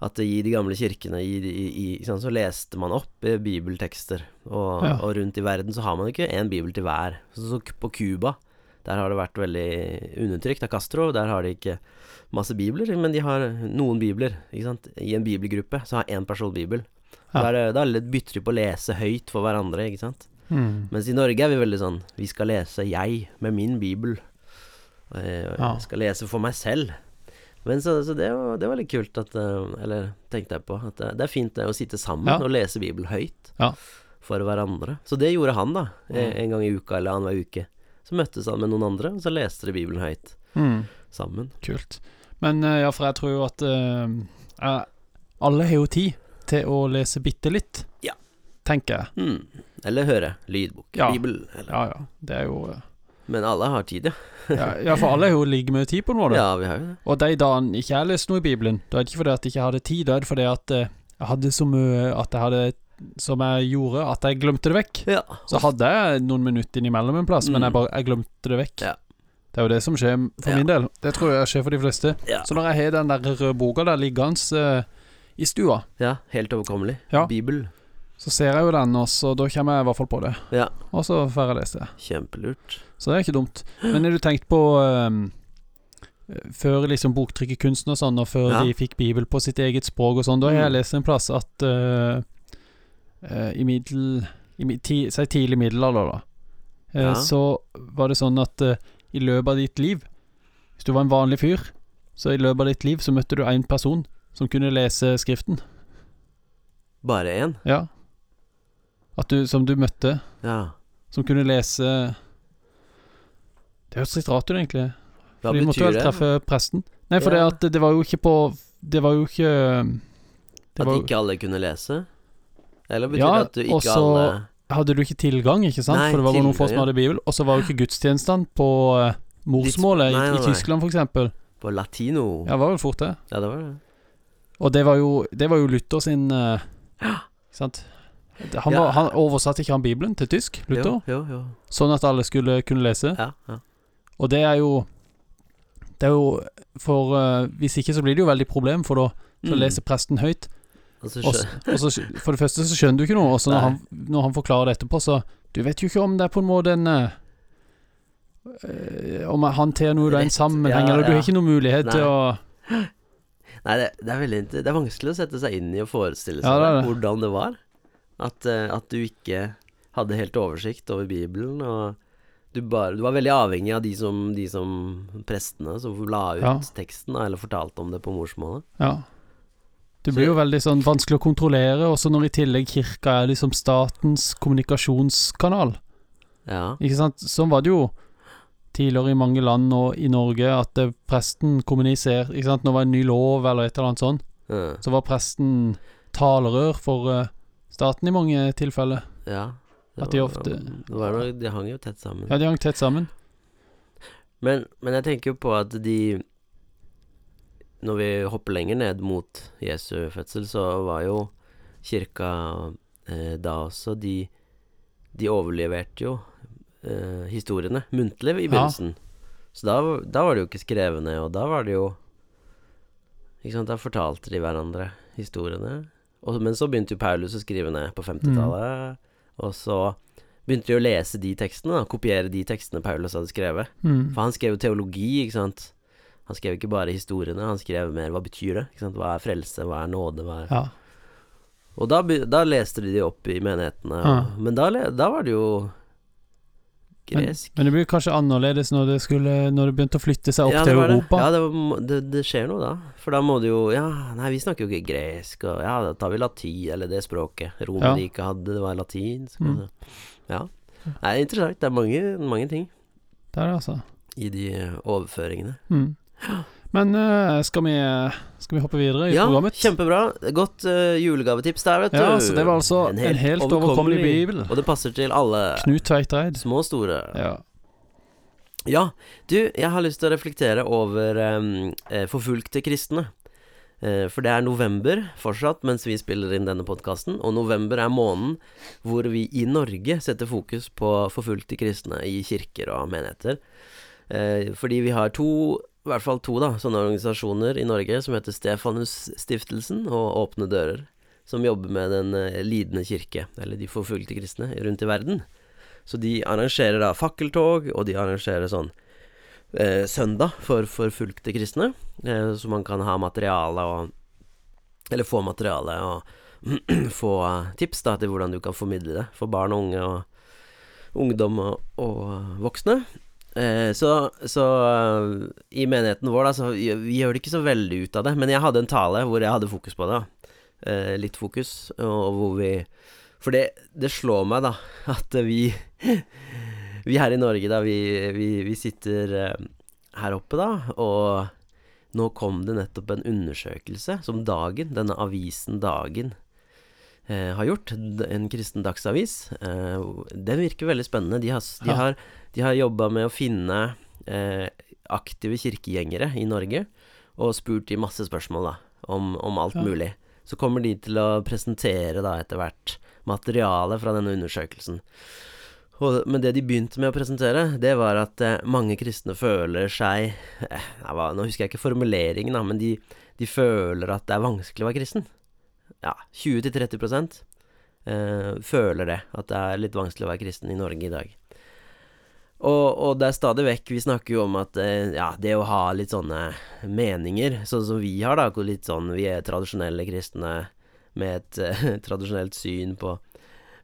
At i de gamle kirkene i, i, i, så leste man opp eh, bibeltekster, og, Ja. og rundt i verden så har man ikke én bibel til hver. Så, så på Cuba, der har det vært veldig undertrykt av Castro, der har de ikke masse bibler, men de har noen bibler, ikke sant. I en bibelgruppe så har én person bibel. Ja. Da, det- da bytter de på å lese høyt for hverandre, ikke sant. Mm. Mens i Norge er vi veldig sånn Vi skal lese jeg med min bibel. Jeg Ja. skal lese for meg selv. Men så, så det, var, det var litt kult at eh, Eller tenkte jeg på at det, er fint det å sitte sammen Ja. og lese Bibelen høyt. Ja. for hverandre. Så det gjorde han, da. Mm. En gang i uka eller annenhver uke. Så møttes han med noen andre, og så leste de Bibelen høyt Mm. sammen. Kult. Men eh, ja, for jeg tror jo at eh, alle har jo tid til å lese bitte litt. Ja. Tenker jeg. Hmm. Eller høre lydbok. Ja. Bibel. Eller. Ja ja. Det er jo eh, Men alle har tid, ja. Ja, ja for alle har jo like mye tid på noe. Ja, vi har jo det. Og de dagene ikke jeg leste noe i Bibelen, da er det ikke fordi at jeg ikke hadde tid, da er det fordi at eh, jeg hadde så mye at jeg hadde som jeg gjorde, at jeg glemte det vekk. Ja. Så hadde jeg noen minutter innimellom en plass, men Mm. jeg bare jeg glemte det vekk. Ja. Det er jo det som skjer for min del. Det tror jeg skjer for de fleste. Så når jeg har den der røde boka der liggende uh, i stua, ja, helt overkommelig. Ja. Bibel. Så ser jeg jo den, og så da kommer jeg i hvert fall på det. Ja. Og så får jeg lese det. Kjempelurt. Så det er ikke dumt. Men har du tenkt på um, Før liksom boktrykkerkunsten og sånn, og før Ja. de fikk Bibel på sitt eget språk og sånn, da har jeg Mm. lest en plass at uh, uh, i middel... I, ti, si tidlig middelalder, da. uh, Ja. Så var det sånn at i løpet av ditt liv Hvis du var en vanlig fyr, så i løpet av ditt liv så møtte du én person som kunne lese Skriften. Bare én? Ja. At du, som du møtte, Ja. som kunne lese Det høres litt rart ut, egentlig. Hva For de måtte betyr vel det? treffe presten. Nei, for Ja. det at det, var jo ikke på Det var jo ikke det At var, jo- ikke alle kunne lese? Eller betyr Ja, det at du ikke og så- alle Hadde du ikke tilgang, ikke sant? Nei, for det var bare noen få tilgang, som ja. hadde bibel. Og så var jo ikke gudstjenestene på eh, morsmålet Ditt- nei, i, nei, i. Tyskland, eksempel. På latino? Ja, det var vel fort det. Ja, det var det. Og det var jo, det var jo Luther sin eh, Ikke sant? Han, var, han oversatte ikke han Bibelen til tysk, Luther, Jo, jo, jo. sånn at alle skulle kunne lese. Ja, ja. Og det er jo Det er jo For uh, hvis ikke så blir det jo veldig problem, for da så Mm. leser presten høyt. Og så Og, så, for det første så skjønner du ikke noe, og så når han, når han forklarer det etterpå, så Du vet jo ikke om det er på en måte en uh, Om han ter noe av en sammenheng, ja, eller du har ikke noen mulighet til Nei. å Nei, det, det er veldig Det er vanskelig å sette seg inn i og forestille seg Ja, det, det. hvordan det var. At, eh, at du ikke hadde helt oversikt over Bibelen, og du bare Du var veldig avhengig av de som, de som prestene som la ut Ja. teksten, eller fortalte om det på morsmålet. Ja. Det blir jo veldig sånn vanskelig å kontrollere, også når i tillegg kirka er liksom statens kommunikasjonskanal. Ja. Ikke sant? Sånn var det jo tidligere i mange land og i Norge, at eh, presten Ikke sant, når det var en ny lov eller et eller annet sånt, mm. så var presten talerør for eh, staten i mange tilfeller. ja. Det At de var- ofte- det var noe, De hang jo tett sammen. Ja, de hang tett sammen. Men, men jeg tenker jo på at de Når vi hopper lenger ned mot Jesu fødsel, så var jo kirka eh, da også De, de overleverte jo eh, historiene muntlig i Ja. Så da, da var det jo ikke skrevne, og da var det jo Ikke sant, da fortalte de hverandre historiene. Og, men så begynte jo Paulus å skrive ned på 50-tallet, og så begynte de å lese de tekstene, da, kopiere de tekstene Paulus hadde skrevet. Mm. For han skrev jo teologi, ikke sant. Han skrev ikke bare historiene, han skrev mer hva betyr det? Ikke sant? Hva er frelse, hva er nåde, hva er Ja. Og da, da leste de de opp i menighetene. Ja. Men da, da var det jo gresk. Men det blir kanskje annerledes når det, skulle, når det begynte å flytte seg opp ja, til Europa. Ja, det, var, det, det skjer noe da. For da må du jo Ja, nei, vi snakker jo ikke gresk, og ja, da tar vi latin, eller det språket Romerriket hadde, det var latin. Mm. Ja. Nei, det er interessant. Det er mange, mange ting Det er det, altså. i de overføringene. Mm. Men eh, skal, vi, skal vi hoppe videre i Ja, programmet? kjempebra. Godt uh, julegavetips der, vet du. Ja, så det var altså en helt overkommelig bibel. Og det passer til alle. Knut Tveitreid. Små og store. Ja. Ja, du, jeg har lyst til å reflektere over eh, forfulgte kristne. For det er november fortsatt mens vi spiller inn denne podkasten, og november er måneden hvor vi i Norge setter fokus på forfulgte kristne i kirker og menigheter. Fordi vi har to, i hvert fall to da, sånne organisasjoner i Norge som heter Stefanusstiftelsen og Åpne dører, som jobber med den eh, lidende kirke, eller de forfulgte kristne, rundt i verden. Så de arrangerer da fakkeltog, og de arrangerer sånn eh, søndag for forfulgte kristne, eh, så man kan ha materiale og Eller få materiale og få eh, tips da til hvordan du kan formidle det for barn og unge og ungdom og, og voksne. Eh, så så eh, i menigheten vår, da, så vi, vi gjør det ikke så veldig ut av det, men jeg hadde en tale hvor jeg hadde fokus på det. Eh, litt fokus, og hvor vi For det, det slår meg, da, at vi Vi her i Norge, da, vi, vi, vi sitter her oppe, da, og nå kom det nettopp en undersøkelse som Dagen, denne avisen Dagen, har gjort. En kristen dagsavis. Eh, den virker veldig spennende. De har, de har, de har jobba med å finne eh, aktive kirkegjengere i Norge, og spurt de masse spørsmål da, om, om alt Ja. mulig. Så kommer de til å presentere da etter hvert materialet fra denne undersøkelsen. Og, men det de begynte med å presentere, det var at eh, mange kristne føler seg eh, Nå husker jeg ikke formuleringen, da, men de, de føler at det er vanskelig å være kristen. Ja, 20-30 eh, føler det, at det er litt vanskelig å være kristen i Norge i dag. Og, og det er stadig vekk Vi snakker jo om at eh, ja, det å ha litt sånne meninger, sånn som vi har, da, hvor litt sånn Vi er tradisjonelle kristne med et eh, tradisjonelt syn på,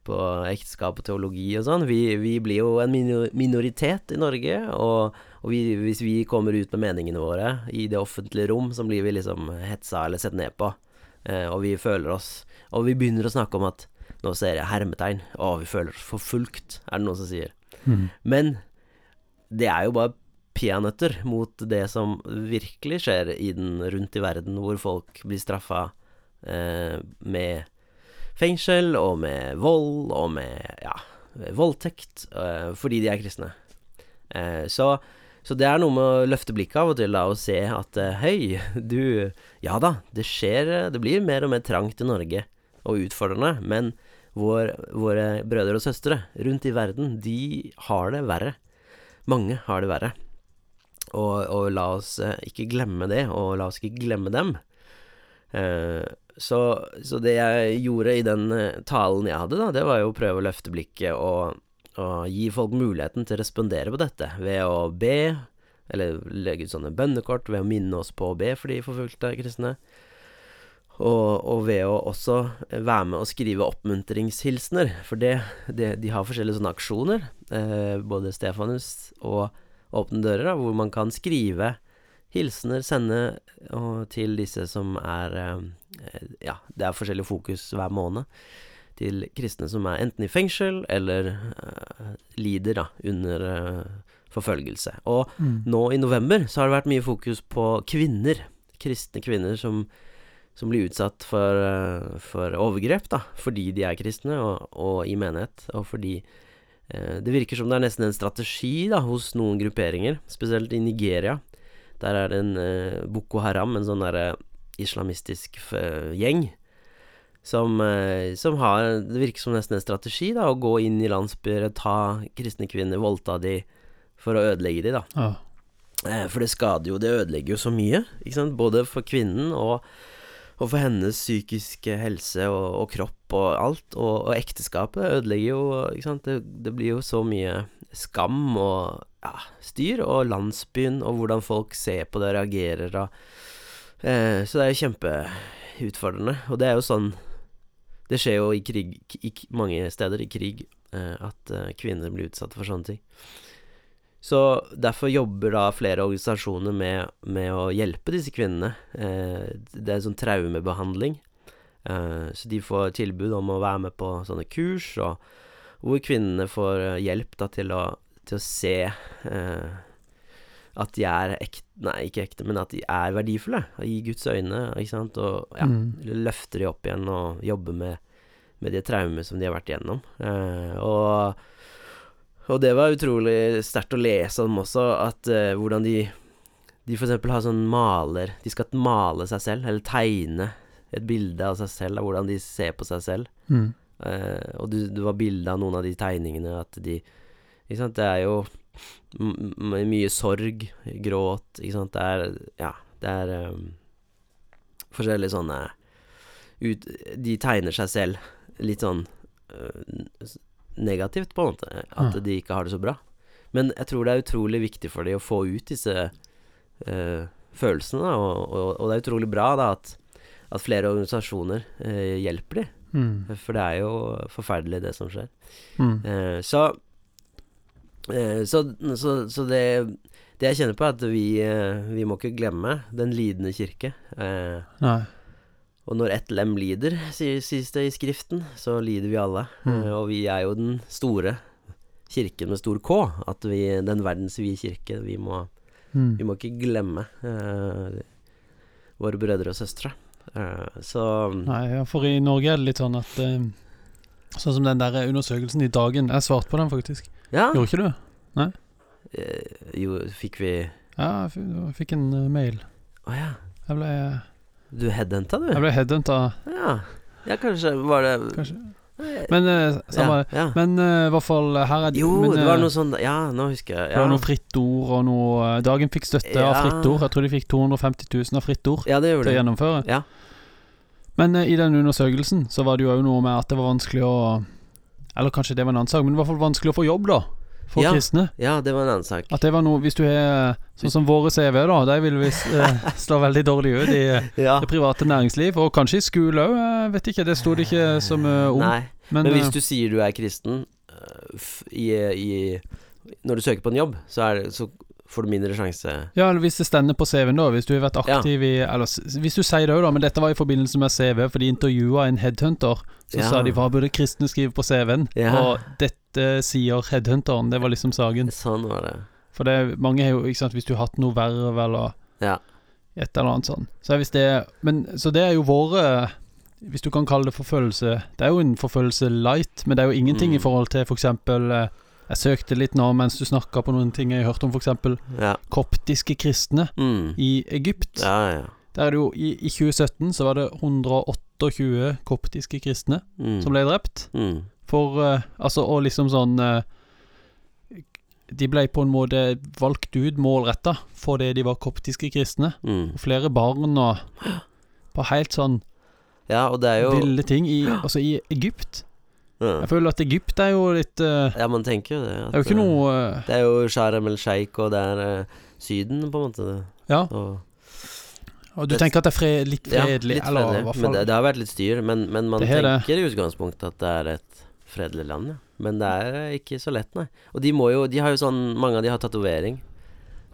på ekteskap og teologi og sånn. Vi, vi blir jo en minoritet i Norge, og, og vi, hvis vi kommer ut med meningene våre i det offentlige rom, så blir vi liksom hetsa eller sett ned på. Eh, og vi føler oss Og vi begynner å snakke om at Nå ser jeg hermetegn. Å, vi føler oss forfulgt, er det noen som sier. Mm. Men det er jo bare peanøtter mot det som virkelig skjer i den, rundt i verden, hvor folk blir straffa eh, med fengsel og med vold og med ja, voldtekt eh, fordi de er kristne. Eh, så, så det er noe med å løfte blikket av og til da, og se at eh, hei, du Ja da, det skjer eh, Det blir mer og mer trangt i Norge og utfordrende, men vår, våre brødre og søstre rundt i verden, de har det verre. Mange har det verre. Og, og la oss eh, ikke glemme det, og la oss ikke glemme dem. Så, så det jeg gjorde i den talen jeg hadde, da, det var jo å prøve å løfte blikket og, og gi folk muligheten til å respondere på dette ved å be, eller legge ut sånne bønnekort, ved å minne oss på å be for de forfulgte kristne. Og, og ved å også være med og skrive oppmuntringshilsener, for det, det, de har forskjellige sånne aksjoner, eh, både Stefanus og Åpne dører, da, hvor man kan skrive hilsener, sende og, til disse som er eh, Ja, det er forskjellig fokus hver måned. Til kristne som er enten i fengsel eller uh, lider da, under uh, forfølgelse. Og Mm. nå i november så har det vært mye fokus på kvinner. Kristne kvinner som, som blir utsatt for, uh, for overgrep, da, fordi de er kristne og, og i menighet, og fordi det virker som det er nesten en strategi da, hos noen grupperinger, spesielt i Nigeria. Der er det en Boko Haram, en sånn derre islamistisk gjeng, som, eh, som har Det virker som nesten en strategi, da, å gå inn i landsbyer, ta kristne kvinner, voldta de for å ødelegge de, da. Ja. Eh, For det skader jo, det ødelegger jo så mye, ikke sant. Både for kvinnen og, og for hennes psykiske helse og, og kropp og alt. Og, og ekteskapet ødelegger jo, ikke sant. Det, det blir jo så mye skam og ja, styr, og landsbyen og hvordan folk ser på det og reagerer og eh, Så det er jo kjempeutfordrende. Og det er jo sånn Det skjer jo i krig, i mange steder i krig, eh, at eh, kvinner blir utsatt for sånne ting. Så derfor jobber da flere organisasjoner med, med å hjelpe disse kvinnene. Eh, det er sånn traumebehandling. Eh, så de får tilbud om å være med på sånne kurs, og hvor kvinnene får hjelp da til å, til å se at de er ekte Nei, ikke ekte, men at de er verdifulle i Guds øyne, ikke sant, og ja, Mm. løfter de opp igjen og jobber med, med det traumet som de har vært igjennom. Eh, og og det var utrolig sterkt å lese om også, at eh, hvordan de De eksempel har sånn maler De skal male seg selv, eller tegne et bilde av seg selv, av hvordan de ser på seg selv. Mm. Eh, og du, det var bilde av noen av de tegningene, at de Ikke sant, det er jo m m mye sorg, gråt, ikke sant, det er Ja, det er um, forskjellige sånne ut, De tegner seg selv litt sånn øh, negativt, på en måte. At mm. de ikke har det så bra. Men jeg tror det er utrolig viktig for dem å få ut disse øh, følelsene, og, og, og det er utrolig bra da at, at flere organisasjoner øh, hjelper dem. Mm. For det er jo forferdelig, det som skjer. Mm. Uh, så, så Så, så det, det jeg kjenner på, er at vi, eh, vi må ikke glemme den lidende kirke. Eh, Nei. Og når ett lem lider, sies det i Skriften, så lider vi alle. Mm. Eh, og vi er jo den store kirken med stor K. At vi, den verdensvide kirke, vi må, Mm. vi må ikke glemme eh, våre brødre og søstre. Eh, så Nei, ja, for i Norge er det litt sånn at eh, Sånn som den der undersøkelsen i Dagen. Jeg svarte på den, faktisk. Ja. Gjorde ikke du? Eh, jo, fikk vi Ja, jeg f- fikk en eh, mail. Å ja. Jeg ble, Du headhunta, du? jeg ble headhunta, Ja. ja, kanskje var det kanskje. Eh, Men eh, samme ja, ja. Men eh, i hvert fall her er Jo, men, det var eh, noe sånn Ja, nå husker jeg. Det var Ja, noe fritt ord og noe eh, Dagen fikk støtte av Ja. fritt ord. Jeg tror de fikk 250 000 av fritt ord ja det til gjorde å gjennomføre. Ja. Men eh, i den undersøkelsen så var det jo òg noe med at det var vanskelig å Eller kanskje det var en annen sak, men det var i hvert fall vanskelig å få jobb, da. For Ja. kristne. Ja, det var en annen sak. At det var noe Hvis du har Sånn som våre CV, da. De vil visst eh, slå veldig dårlig ut i eh, Ja. det private næringsliv, og kanskje i skole òg. Vet ikke, det sto det ikke som uh, om. Nei. Men, Men hvis eh, du sier du er kristen i, i Når du søker på en jobb, så, det, så får du mindre sjanse Ja, eller hvis det stender på CV-en, da. Hvis du har vært Ja. aktiv i Eller hvis du sier det òg, da, men dette var i forbindelse med CV, for de intervjua en headhunter. Så Ja. sa de hva burde kristne skrive på CV-en? Ja. Og dette sier headhunteren. Det var liksom saken. Sånn var det. For det mange har jo Ikke sant, hvis du har hatt noe verv eller Ja. et eller annet sånn. Så hvis det Men så det er jo våre Hvis du kan kalle det forfølgelse Det er jo en forfølgelse light, men det er jo ingenting Mm. i forhold til f.eks. For jeg søkte litt nå mens du snakka på noen ting jeg har hørt om, f.eks. Ja. koptiske kristne Mm. i Egypt. Ja, ja. Der er det jo i, I 2017 så var det 128 koptiske kristne Mm. som ble drept. Mm. For uh, Altså, og liksom sånn uh, De ble på en måte valgt ut målretta fordi de var koptiske kristne. Mm. Og flere barn og På helt sånn Ja, og det er jo ville ting i Altså i Egypt. Ja. Jeg føler at Egypt er jo litt uh, ja, man tenker jo det. at, Det er jo ikke øh, noe uh, Det er jo Sharm el Sheikh, og det er uh, Syden, på en måte. Ja. Og, Og du det- tenker at det er fred, litt ja, fredelig? litt eller fredelig. hvert Men det, det har vært litt styr. Men, men man Det tenker i utgangspunktet at det er et fredelig land, ja. Men det er ikke så lett, nei. Og de må jo De har jo sånn Mange av de har tatovering.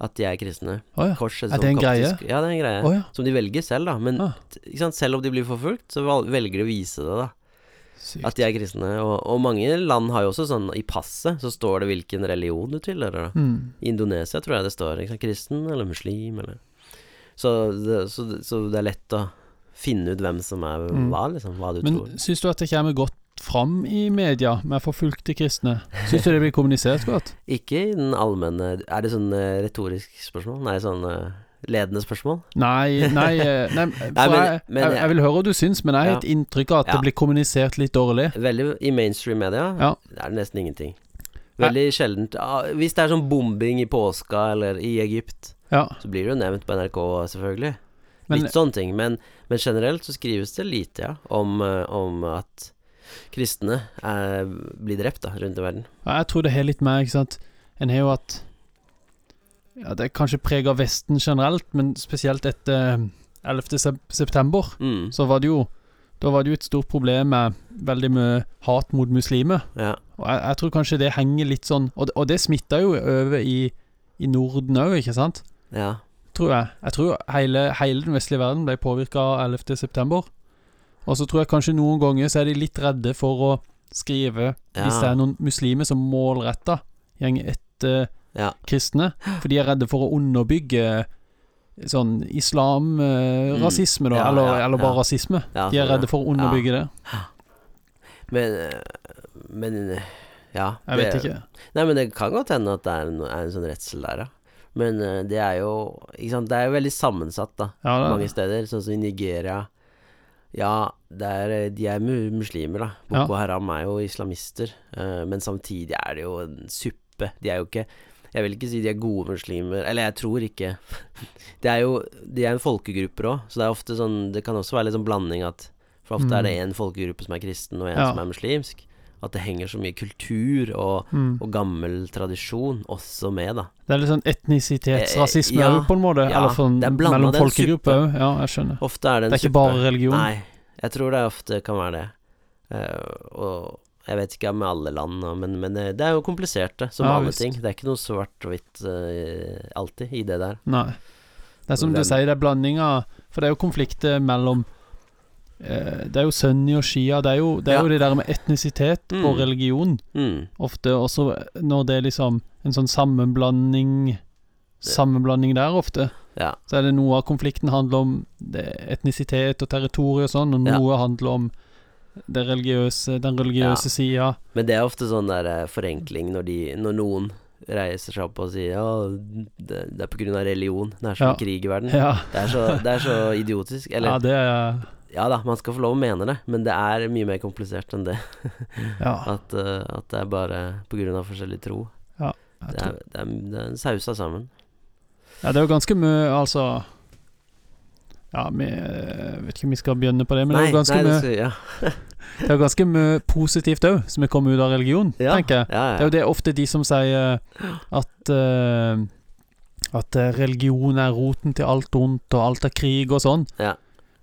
At de er kristne. Oh, ja. Kors Er det en greie? Ja, det er en greie. Oh, ja. Som de velger selv, da. Men Ah. selv om de blir forfulgt, så velger de å vise det, da. Sykt. At de er kristne. Og, og mange land har jo også sånn I passet så står det hvilken religion du tilhører. Mm. I Indonesia tror jeg det står sant? kristen eller muslim eller så det, så, så det er lett å finne ut hvem som er Mm. hva, liksom. Hva du Men tror. syns du at det kommer godt fram i media med forfulgte kristne? Syns du det blir kommunisert godt? Ikke i den allmenne Er det sånn eh, retorisk spørsmål? Nei, sånn eh, ledende spørsmål? Nei, nei, nei, nei men- jeg, men jeg, jeg- vil høre hva du syns, men jeg har Ja. et inntrykk av at Ja. det blir kommunisert litt dårlig. Veldig I mainstream media Ja. er det nesten ingenting. Veldig sjeldent ah, Hvis det er sånn bombing i påska eller i Egypt, Ja, så blir det jo nevnt på NRK, selvfølgelig. men Litt sånne ting. Men, men generelt så skrives det lite, ja, om, eh, om at kristne er, blir drept da, rundt i verden. jeg tror det har litt mer, ikke sant En har jo hatt Ja, det er kanskje preg av Vesten generelt, men spesielt etter eh, 11. september, Mm. så var det jo Da var det jo et stort problem med veldig mye hat mot muslimer. Ja. Og jeg, jeg tror kanskje det henger litt sånn Og, det- og det smitta jo over i, i Norden òg, ikke sant? ja. Tror jeg. Jeg tror hele, hele den vestlige verden ble påvirka av 11. september. Og så tror jeg kanskje noen ganger så er de litt redde for å skrive Ja. hvis det er noen muslimer som målretta går etter Ja. kristne. For de er redde for å underbygge sånn islam-rasisme, da. Mm. Ja, eller, ja, eller bare ja. rasisme. ja De er sånn, ja. redde for å underbygge det. Men, eh, men eh, Ja. Jeg vet det- ikke. Nei, men det kan godt hende at det er en, er en sånn redsel der, ja. Men eh, det er jo Ikke sant, det er jo veldig sammensatt, da. Ja, det, Mange steder, sånn som i Nigeria. Ja, det er, eh, de er mu muslimer, da. Boko Haram er jo islamister. eh, men samtidig er det jo en suppe. De er jo ikke Jeg vil ikke si de er gode muslimer. Eller jeg tror ikke Det er jo De er en folkegrupper òg, så det er ofte sånn Det kan også være litt sånn blanding at For ofte er det Mm. én folkegruppe som er kristen, og en Ja. som er muslimsk. At det henger så mye kultur og, mm. og gammel tradisjon også med, da. det er litt sånn etnisitetsrasisme Eh, ja. på en måte. Ja, eller sånn mellom er folkegrupper òg. Ja, jeg skjønner. Ofte er det en Det er ikke super. bare religion. Nei, jeg tror det ofte kan være det. Uh, og jeg vet ikke med alle land, men, men det det er jo komplisert, det, som Ja, alle ting. Det er ikke noe svart-hvitt uh, alltid i det der. Nei. Det er som du sier, det er blandinga For det er jo konflikter mellom eh, Det er jo sunni og shia. Det er jo det, er Ja. jo det der med etnisitet Mm. og religion. Mm. Ofte også når det er liksom en sånn sammenblanding Sammenblanding der ofte. Ja. Så er det noe av konflikten handler om etnisitet og territorium og sånn, og Ja. noe handler om religiøse, den religiøse sida. Men det er ofte sånn der eh, forenkling når, de, når noen reiser seg opp og sier ja, det, det er av religion. Det er som Ja. krig i verden. Ja. Det, er så, det er så idiotisk. ja, det er ja da, man skal få lov å mene det, men det er mye mer komplisert enn det. Ja. At, uh, at det er bare av forskjellig tro. Ja, Det er, det er, det er sausa sammen. ja, det er jo ganske mye, altså Ja, vi vet ikke om vi skal begynne på det, men det er ganske nei, mye ja. Det er ganske mye positivt òg, som er kommet ut av religion, Ja, tenker jeg. Ja. Det er jo det ofte de som sier at uh, At eh, religion er roten til alt ondt, og alt er krig og sånn. Ja.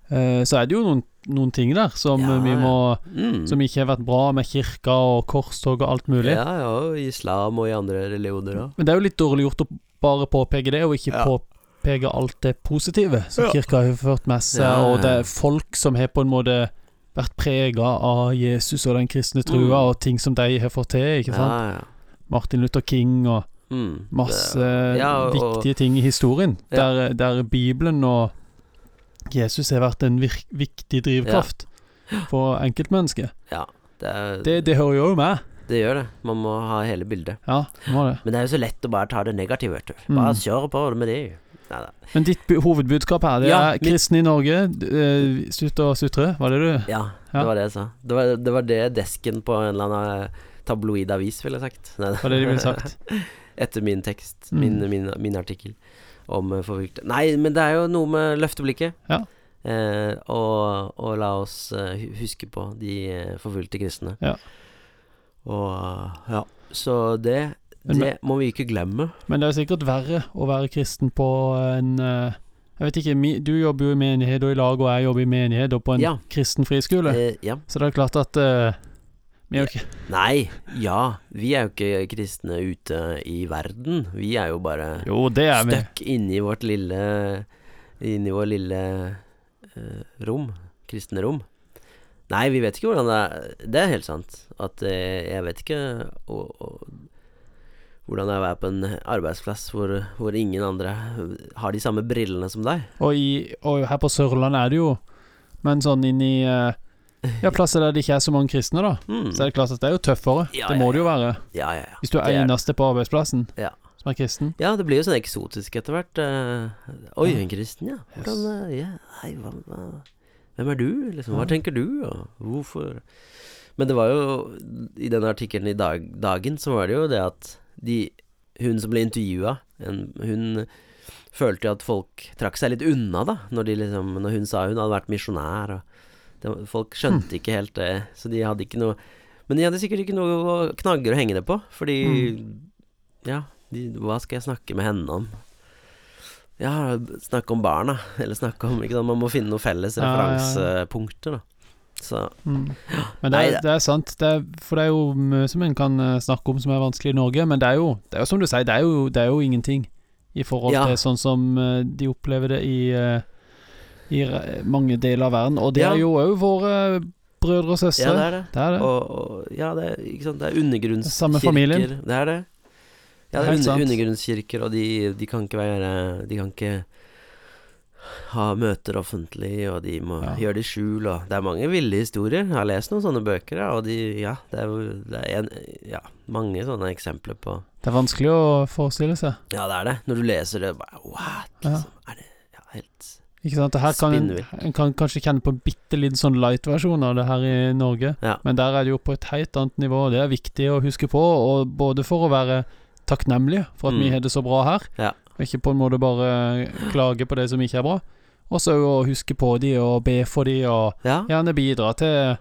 Eh, så er det jo noen, noen ting der som eh, vi må Mm. Som ikke har vært bra, med kirka og korstog og alt mulig. Ja, ja, og islam og i andre religioner òg. Men det er jo litt dårlig gjort å bare påpeke det, og ikke Ja. påpeke alt det positive som Ja. kirka har ført med seg, Ja, ja, og det er folk som har på en måte vært prega av Jesus og den kristne trua, Mm. og ting som de har fått til, ikke sant? Ja, ja. Martin Luther King og Mm. masse ja, og- viktige ting i historien, Ja. der, der Bibelen og Jesus har vært en virk, viktig drivkraft for enkeltmennesket. Det, er, Det, det hører jo med. det gjør det. Man må ha hele bildet. Ja, det må det. Men det er jo så lett å bare ta det negative, vet du. Mm. Bare kjøre på med det. Neida. Men ditt hovedbudskap her, det Ja, er kristne i Norge, eh, slutt å sutre, var det du Ja, det var det jeg sa. Det var det, var det desken på en eller annen tabloid avis ville sagt. Nei, Var det de ville sagt? Etter min tekst, Mm. min, min, min artikkel om uh, forfulgte. Nei, men det er jo noe med løfteblikket. Ja. Eh, og, og la oss eh, huske på de eh, forfulgte kristne. Ja. Og ja. Så det, Men- det må vi ikke glemme. Men det er sikkert verre å være kristen på en eh, Jeg vet ikke, du jobber jo i menighet og i lag, og jeg jobber i menighet og på en Ja. kristen friskole. Uh, ja. Så det er klart at uh, vi er jo ikke Nei, ja. Vi er jo ikke kristne ute i verden. Vi er jo bare Jo, det er vi. inni vårt lille Inni vår lille uh, rom. Kristne rom. Nei, vi vet ikke hvordan det er. Det er helt sant. At jeg vet ikke og, hvordan det er å være på en arbeidsplass hvor, hvor ingen andre har de samme brillene som deg. Og, i, og her på Sørlandet er det jo Men sånn inni i Ja, plasser der det ikke er så mange kristne, da. Mm. Så er det klart at det er jo tøffere. Ja, det må ja, det jo være. Ja, ja, ja. Hvis du er er eneste på arbeidsplassen som er kristen. Ja, det blir jo sånn eksotisk etter hvert. eh, Oi, en kristen, ja. Hvordan eh, ja, nei, hva, hva, Hvem er du, liksom? Hva tenker du, og hvorfor Men det var jo I den artikkelen i dag, Dagen så var det jo det at de Hun som ble intervjua, hun følte jo at folk trakk seg litt unna, da, når, de liksom, når hun sa hun hadde vært misjonær, det, Folk skjønte ikke helt det, så de hadde ikke noe Men de hadde sikkert ikke noe knagger å henge det på, fordi Ja, de, hva skal jeg snakke med henne om? Ja, snakke om barna, eller snakke om ikke sant? Man må finne noen felles referansepunkter, da. Så Mm. Men det er, det- er sant, det er, for det er jo mye som en kan eh, snakke om som er vanskelig i Norge. Men det er jo, det er jo som du sier, det er jo, det er jo ingenting i forhold Ja. til sånn som eh, de opplever det i, eh, i mange deler av verden. Og det Ja. er jo òg våre brødre og søstre. ja, det er det. det er det. Og, og ja, det er, ikke sant? det er undergrunnskirker. Det er det. Ja, det er under, undergrunnskirker, og de, de kan ikke være De kan ikke ha møter offentlig, og de må Ja. gjøre det i skjul, og Det er mange ville historier. Jeg har lest noen sånne bøker, og de Ja, det er det er en, ja, mange sånne eksempler på Det er vanskelig å forestille seg. Ja, det er det. Når du leser det, bare What? Ja. Er det ja, helt Ikke sant? det Her kan en, kan kanskje kjenne på en bitte liten sånn light-versjon av det her i Norge. Ja. Men der er det jo på et helt annet nivå. og Det er viktig å huske på, og både for å være takknemlige for at vi Mm. har det så bra her, Ja. Ikke på en måte bare klage på det som ikke er bra. Og så å huske på de og be for de, og Ja. gjerne bidra til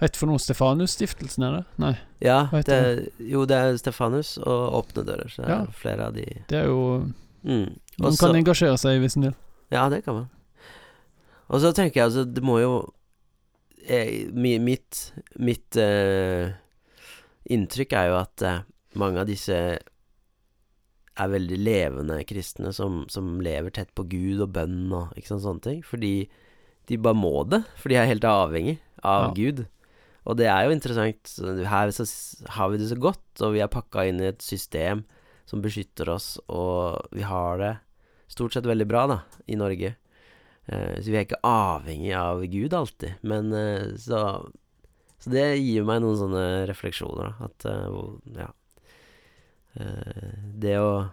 Hva heter for noe? Stefanusstiftelsen, er det? Nei. ja det det, jo, det er Stefanus og Åpne dører. Så det er flere av de Det er jo mm. Man kan engasjere seg hvis en vil. Ja, det kan man. Og så tenker jeg altså, det må jo jeg, mi- Mitt Mitt uh, inntrykk er jo at uh, mange av disse er veldig levende kristne som, som lever tett på Gud og bønn og ikke sant, sånne ting. Fordi de bare må det, for de er helt avhengig av Ja. Gud. Og det er jo interessant. Her så har vi det så godt, og vi er pakka inn i et system som beskytter oss, og vi har det stort sett veldig bra, da, i Norge. Eh, så vi er ikke avhengig av Gud alltid. Men eh, så Så det gir meg noen sånne refleksjoner, da. At eh, ja. Eh, det å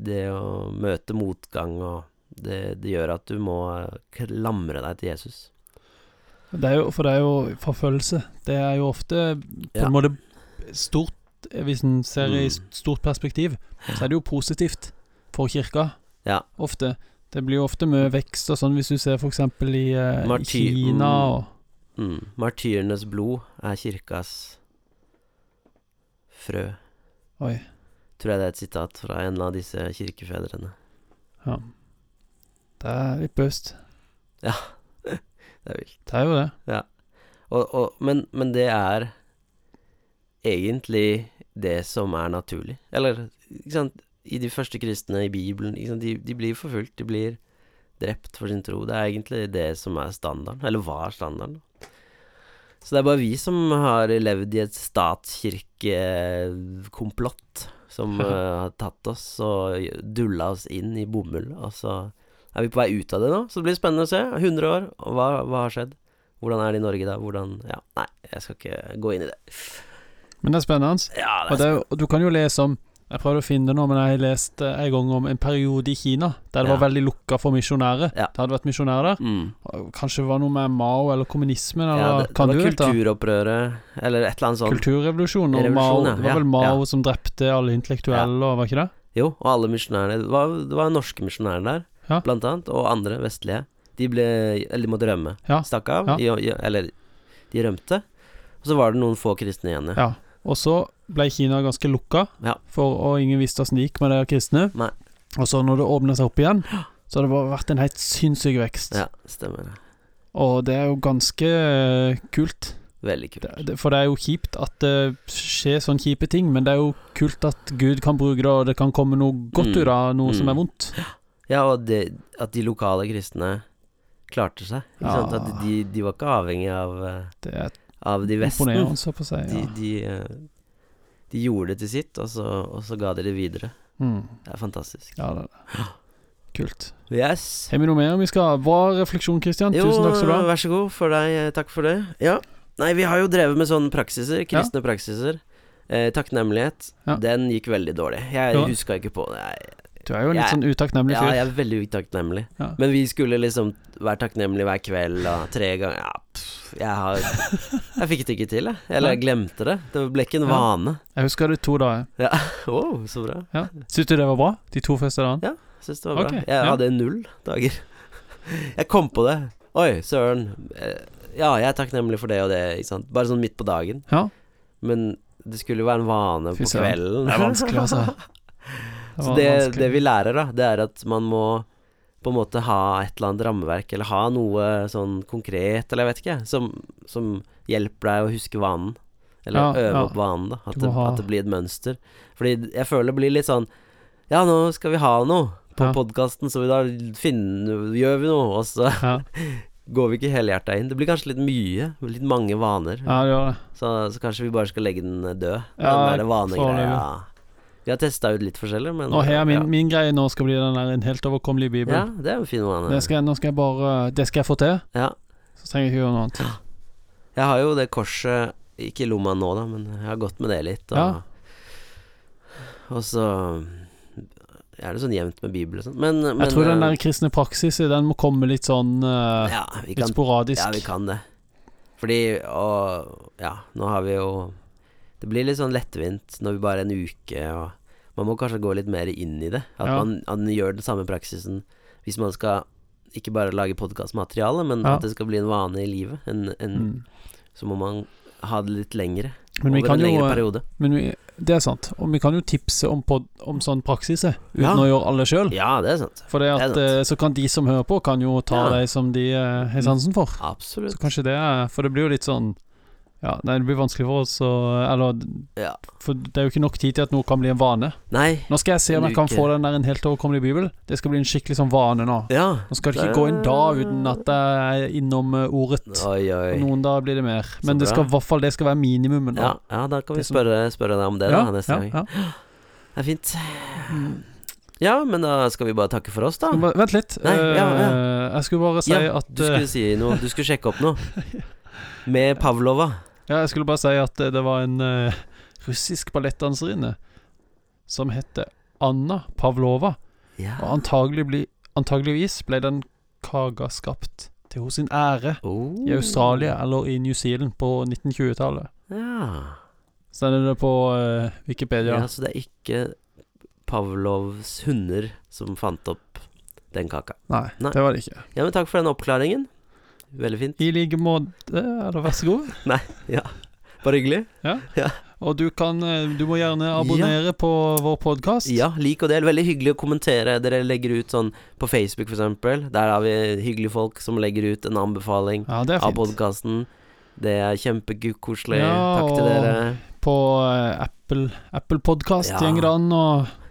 Det å møte motgang og det, det gjør at du må klamre deg til Jesus. Det er jo, for det er jo forfølgelse. Det er jo ofte på Ja. en måte stort Hvis en ser i Mm. stort perspektiv, så er det jo positivt for kirka. Ja. Ofte. Det blir jo ofte mye vekst og sånn, hvis du ser f.eks. I, eh, i Kina og Mm. Martyrenes blod er kirkas frø. Oi. Tror jeg det er et sitat fra en av disse kirkefedrene. Ja. Det er litt baust. Det er vilt. Det er jo det. Og, og, men, men det er egentlig det som er naturlig. Eller, ikke sant I de første kristne i Bibelen? De, de blir forfulgt, de blir drept for sin tro. Det er egentlig det som er standarden, eller var standarden. Så det er bare vi som har levd i et statskirkekomplott som eh, har tatt oss og dulla oss inn i bomull. Og så er vi på vei ut av det nå, så det blir spennende å se. 100 år, og hva, hva har skjedd? Hvordan er det i Norge da? Hvordan Ja, nei, jeg skal ikke gå inn i det. Men det er spennende. Ja, det er, jo- og du kan jo lese om Jeg prøvde å finne det nå, men jeg har lest eh, en gang om en periode i Kina der det Ja. var veldig lukka for misjonærer. Ja. Det hadde vært misjonærer der. mm. Kanskje det var noe med Mao eller kommunismen, eller ja, det, det kan var du kulturopprøret, eller et eller annet sånt. Kulturrevolusjonen og Mao. Det var vel Mao som drepte alle intellektuelle, og var ikke det? Jo, og alle misjonærene Det var, det var norske misjonærer der, blant annet, og andre vestlige. De ble Eller de måtte rømme. Ja. Stakk av. I, eller de rømte. Og så var det noen få kristne igjen, ja. Og så ble Kina ganske lukka, Ja. for, og ingen visste åssen det gikk med de kristne. Nei. Og så når det åpna seg opp igjen, så har det vært en helt sinnssyk vekst. Ja, stemmer det. Og det er jo ganske eh, kult. Veldig kult. Det, for det er jo kjipt at det skjer sånne kjipe ting, men det er jo kult at Gud kan bruke det, og det kan komme noe godt Mm. ut av noe som Mm. er vondt. Ja, og det, at de lokale kristne klarte seg. Ikke Ja. sant? At de, de var ikke avhengig av, eh, Det er av de Vesten. på å si. De, de, eh, de gjorde det til sitt, og så, og så ga de det videre. Mm. Det er fantastisk. ja, det er det. Kult. Yes. Har vi noe mer vi skal Bra refleksjon, Christian. Jo, Tusen takk skal du ha. vær så god for deg. eh, Takk for det. Ja. Nei, vi har jo drevet med sånne praksiser, kristne praksiser. Eh, takknemlighet. Ja. Den gikk veldig dårlig. Jeg Ja. huska ikke på det. Jeg, Du er jo litt Jeg- sånn utakknemlig ja, jeg er veldig utakknemlig. Ja. Men vi skulle liksom være takknemlige hver kveld og tre ganger Ja, pff, jeg har Jeg fikk det ikke til, jeg. Eller jeg glemte det. Det ble ikke en Ja. vane. Jeg husker det to dager. Å, så bra. Ja. Syns du det var bra, de to første dagene? Syns det var bra. Okay, jeg ja. hadde null dager. Jeg kom på det. Oi, søren. Eh, Ja, jeg er takknemlig for det og det. Ikke sant? Bare sånn midt på dagen. Ja. Men det skulle jo være en vane Fy på kvelden. Det er vanskelig, altså. Så det, det vi lærer, da, det er at man må på en måte ha et eller annet rammeverk, eller ha noe sånn konkret, eller jeg vet ikke, som, som hjelper deg å huske vanen. Eller Ja, øve ja. opp vanen, da. At det, ha- at det blir et mønster. Fordi jeg føler det blir litt sånn Ja, nå skal vi ha noe på Ja. podkasten, så vi da finner, gjør vi noe, og så Ja, går vi ikke helhjerta inn. Det blir kanskje litt mye, litt mange vaner. ja det gjør det. Så, så kanskje vi bare skal legge den død, Ja, den der vanegreia. Vi har testa ut litt forskjellig, men Og her, min, ja. min greie nå skal bli den der En helt overkommelig bibel. ja, det er jo fin vane. Det skal, jeg- nå skal jeg bare Det skal jeg få til. Ja. Så trenger jeg ikke gjøre noe annet. Jeg har jo det korset Ikke i lomma nå, da, men jeg har gått med det litt. Og, Ja. og så er det sånn jevnt med Bibel og sånn. Men, men Jeg tror den eh, der kristne praksis Den må komme litt sånn uh, ja, kan, Litt sporadisk. ja, vi kan det. Fordi Og ja, nå har vi jo Det blir litt sånn lettvint når vi bare er en uke, og man må kanskje gå litt mer inn i det. At Ja. man, at man gjør den samme praksisen hvis man skal ikke bare lage podkastmateriale, men Ja. at det skal bli en vane i livet. En, en, mm. Så må man ha det litt lengre. Men over en lengre jo, periode. men vi, Det er sant. Og vi kan jo tipse om, pod, om sånn praksis uten Ja. å gjøre alle sjøl. Ja, det er sant. For det det er at, eh, så kan de som hører på, kan jo ta Ja. de som de eh, har sansen for. Absolutt. Så kanskje det er For det blir jo litt sånn Ja, nei, det blir vanskelig for oss å Eller Ja. For det er jo ikke nok tid til at noe kan bli en vane. Nei. Nå skal jeg se om jeg kan få den der en helt overkommelig bibel. Det skal bli en skikkelig sånn vane nå. Ja. Nå skal det ikke gå en dag uten at jeg er innom eh, ordet. Oi, oi. noen dager blir det mer. Men det skal i hvert fall det skal være minimumen. Ja, Da. ja, da kan vi spørre, spørre deg om det ja, da neste ja, gang. ja. Det er fint. Mm. Ja, men da skal vi bare takke for oss, da. Bare- Vent litt. Nei, ja, ja. Eh, Jeg skulle bare si at Du skulle si noe. Du skulle sjekke opp noe. Med Pavlova. Ja, jeg skulle bare si at eh, det var en uh, russisk ballettdanserinne som heter Anna Pavlova. Ja. Og antagelig bli, antageligvis ble den kaka skapt til hos sin ære Oh. i Australia eller i New Zealand på 1920-tallet. Ja. Så er det på uh, Wikipedia. ja. Så det er ikke Pavlovs hunder som fant opp den kaka. Nei, Nei. det var det ikke. Ja, men takk for den oppklaringen. Veldig fint. I like måte, eller vær så god. Nei, ja. Bare hyggelig. Ja Og du kan eh, Du må gjerne abonnere på vår podkast. Ja, lik og del. Veldig hyggelig å kommentere. Dere legger ut sånn på Facebook, for eksempel. Der har vi hyggelige folk som legger ut en anbefaling Ja, det er av fint. podkasten. Det er kjempekoselig. Ja, Takk til og- dere. På eh, Apple, Apple Podcast Ja. går det an å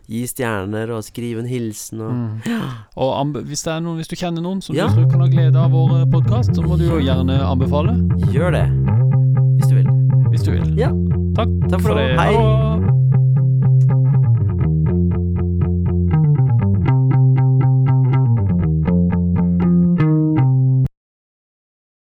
Gi stjerner og skrive en hilsen og mm. Og hvis, det noen, hvis du kjenner noen som Ja. du tror kan ha glede av vår podkast, så må du jo gjerne anbefale. Gjør det. Hvis du vil. Hvis du vil. Ja. Takk, Takk for for det. Hei.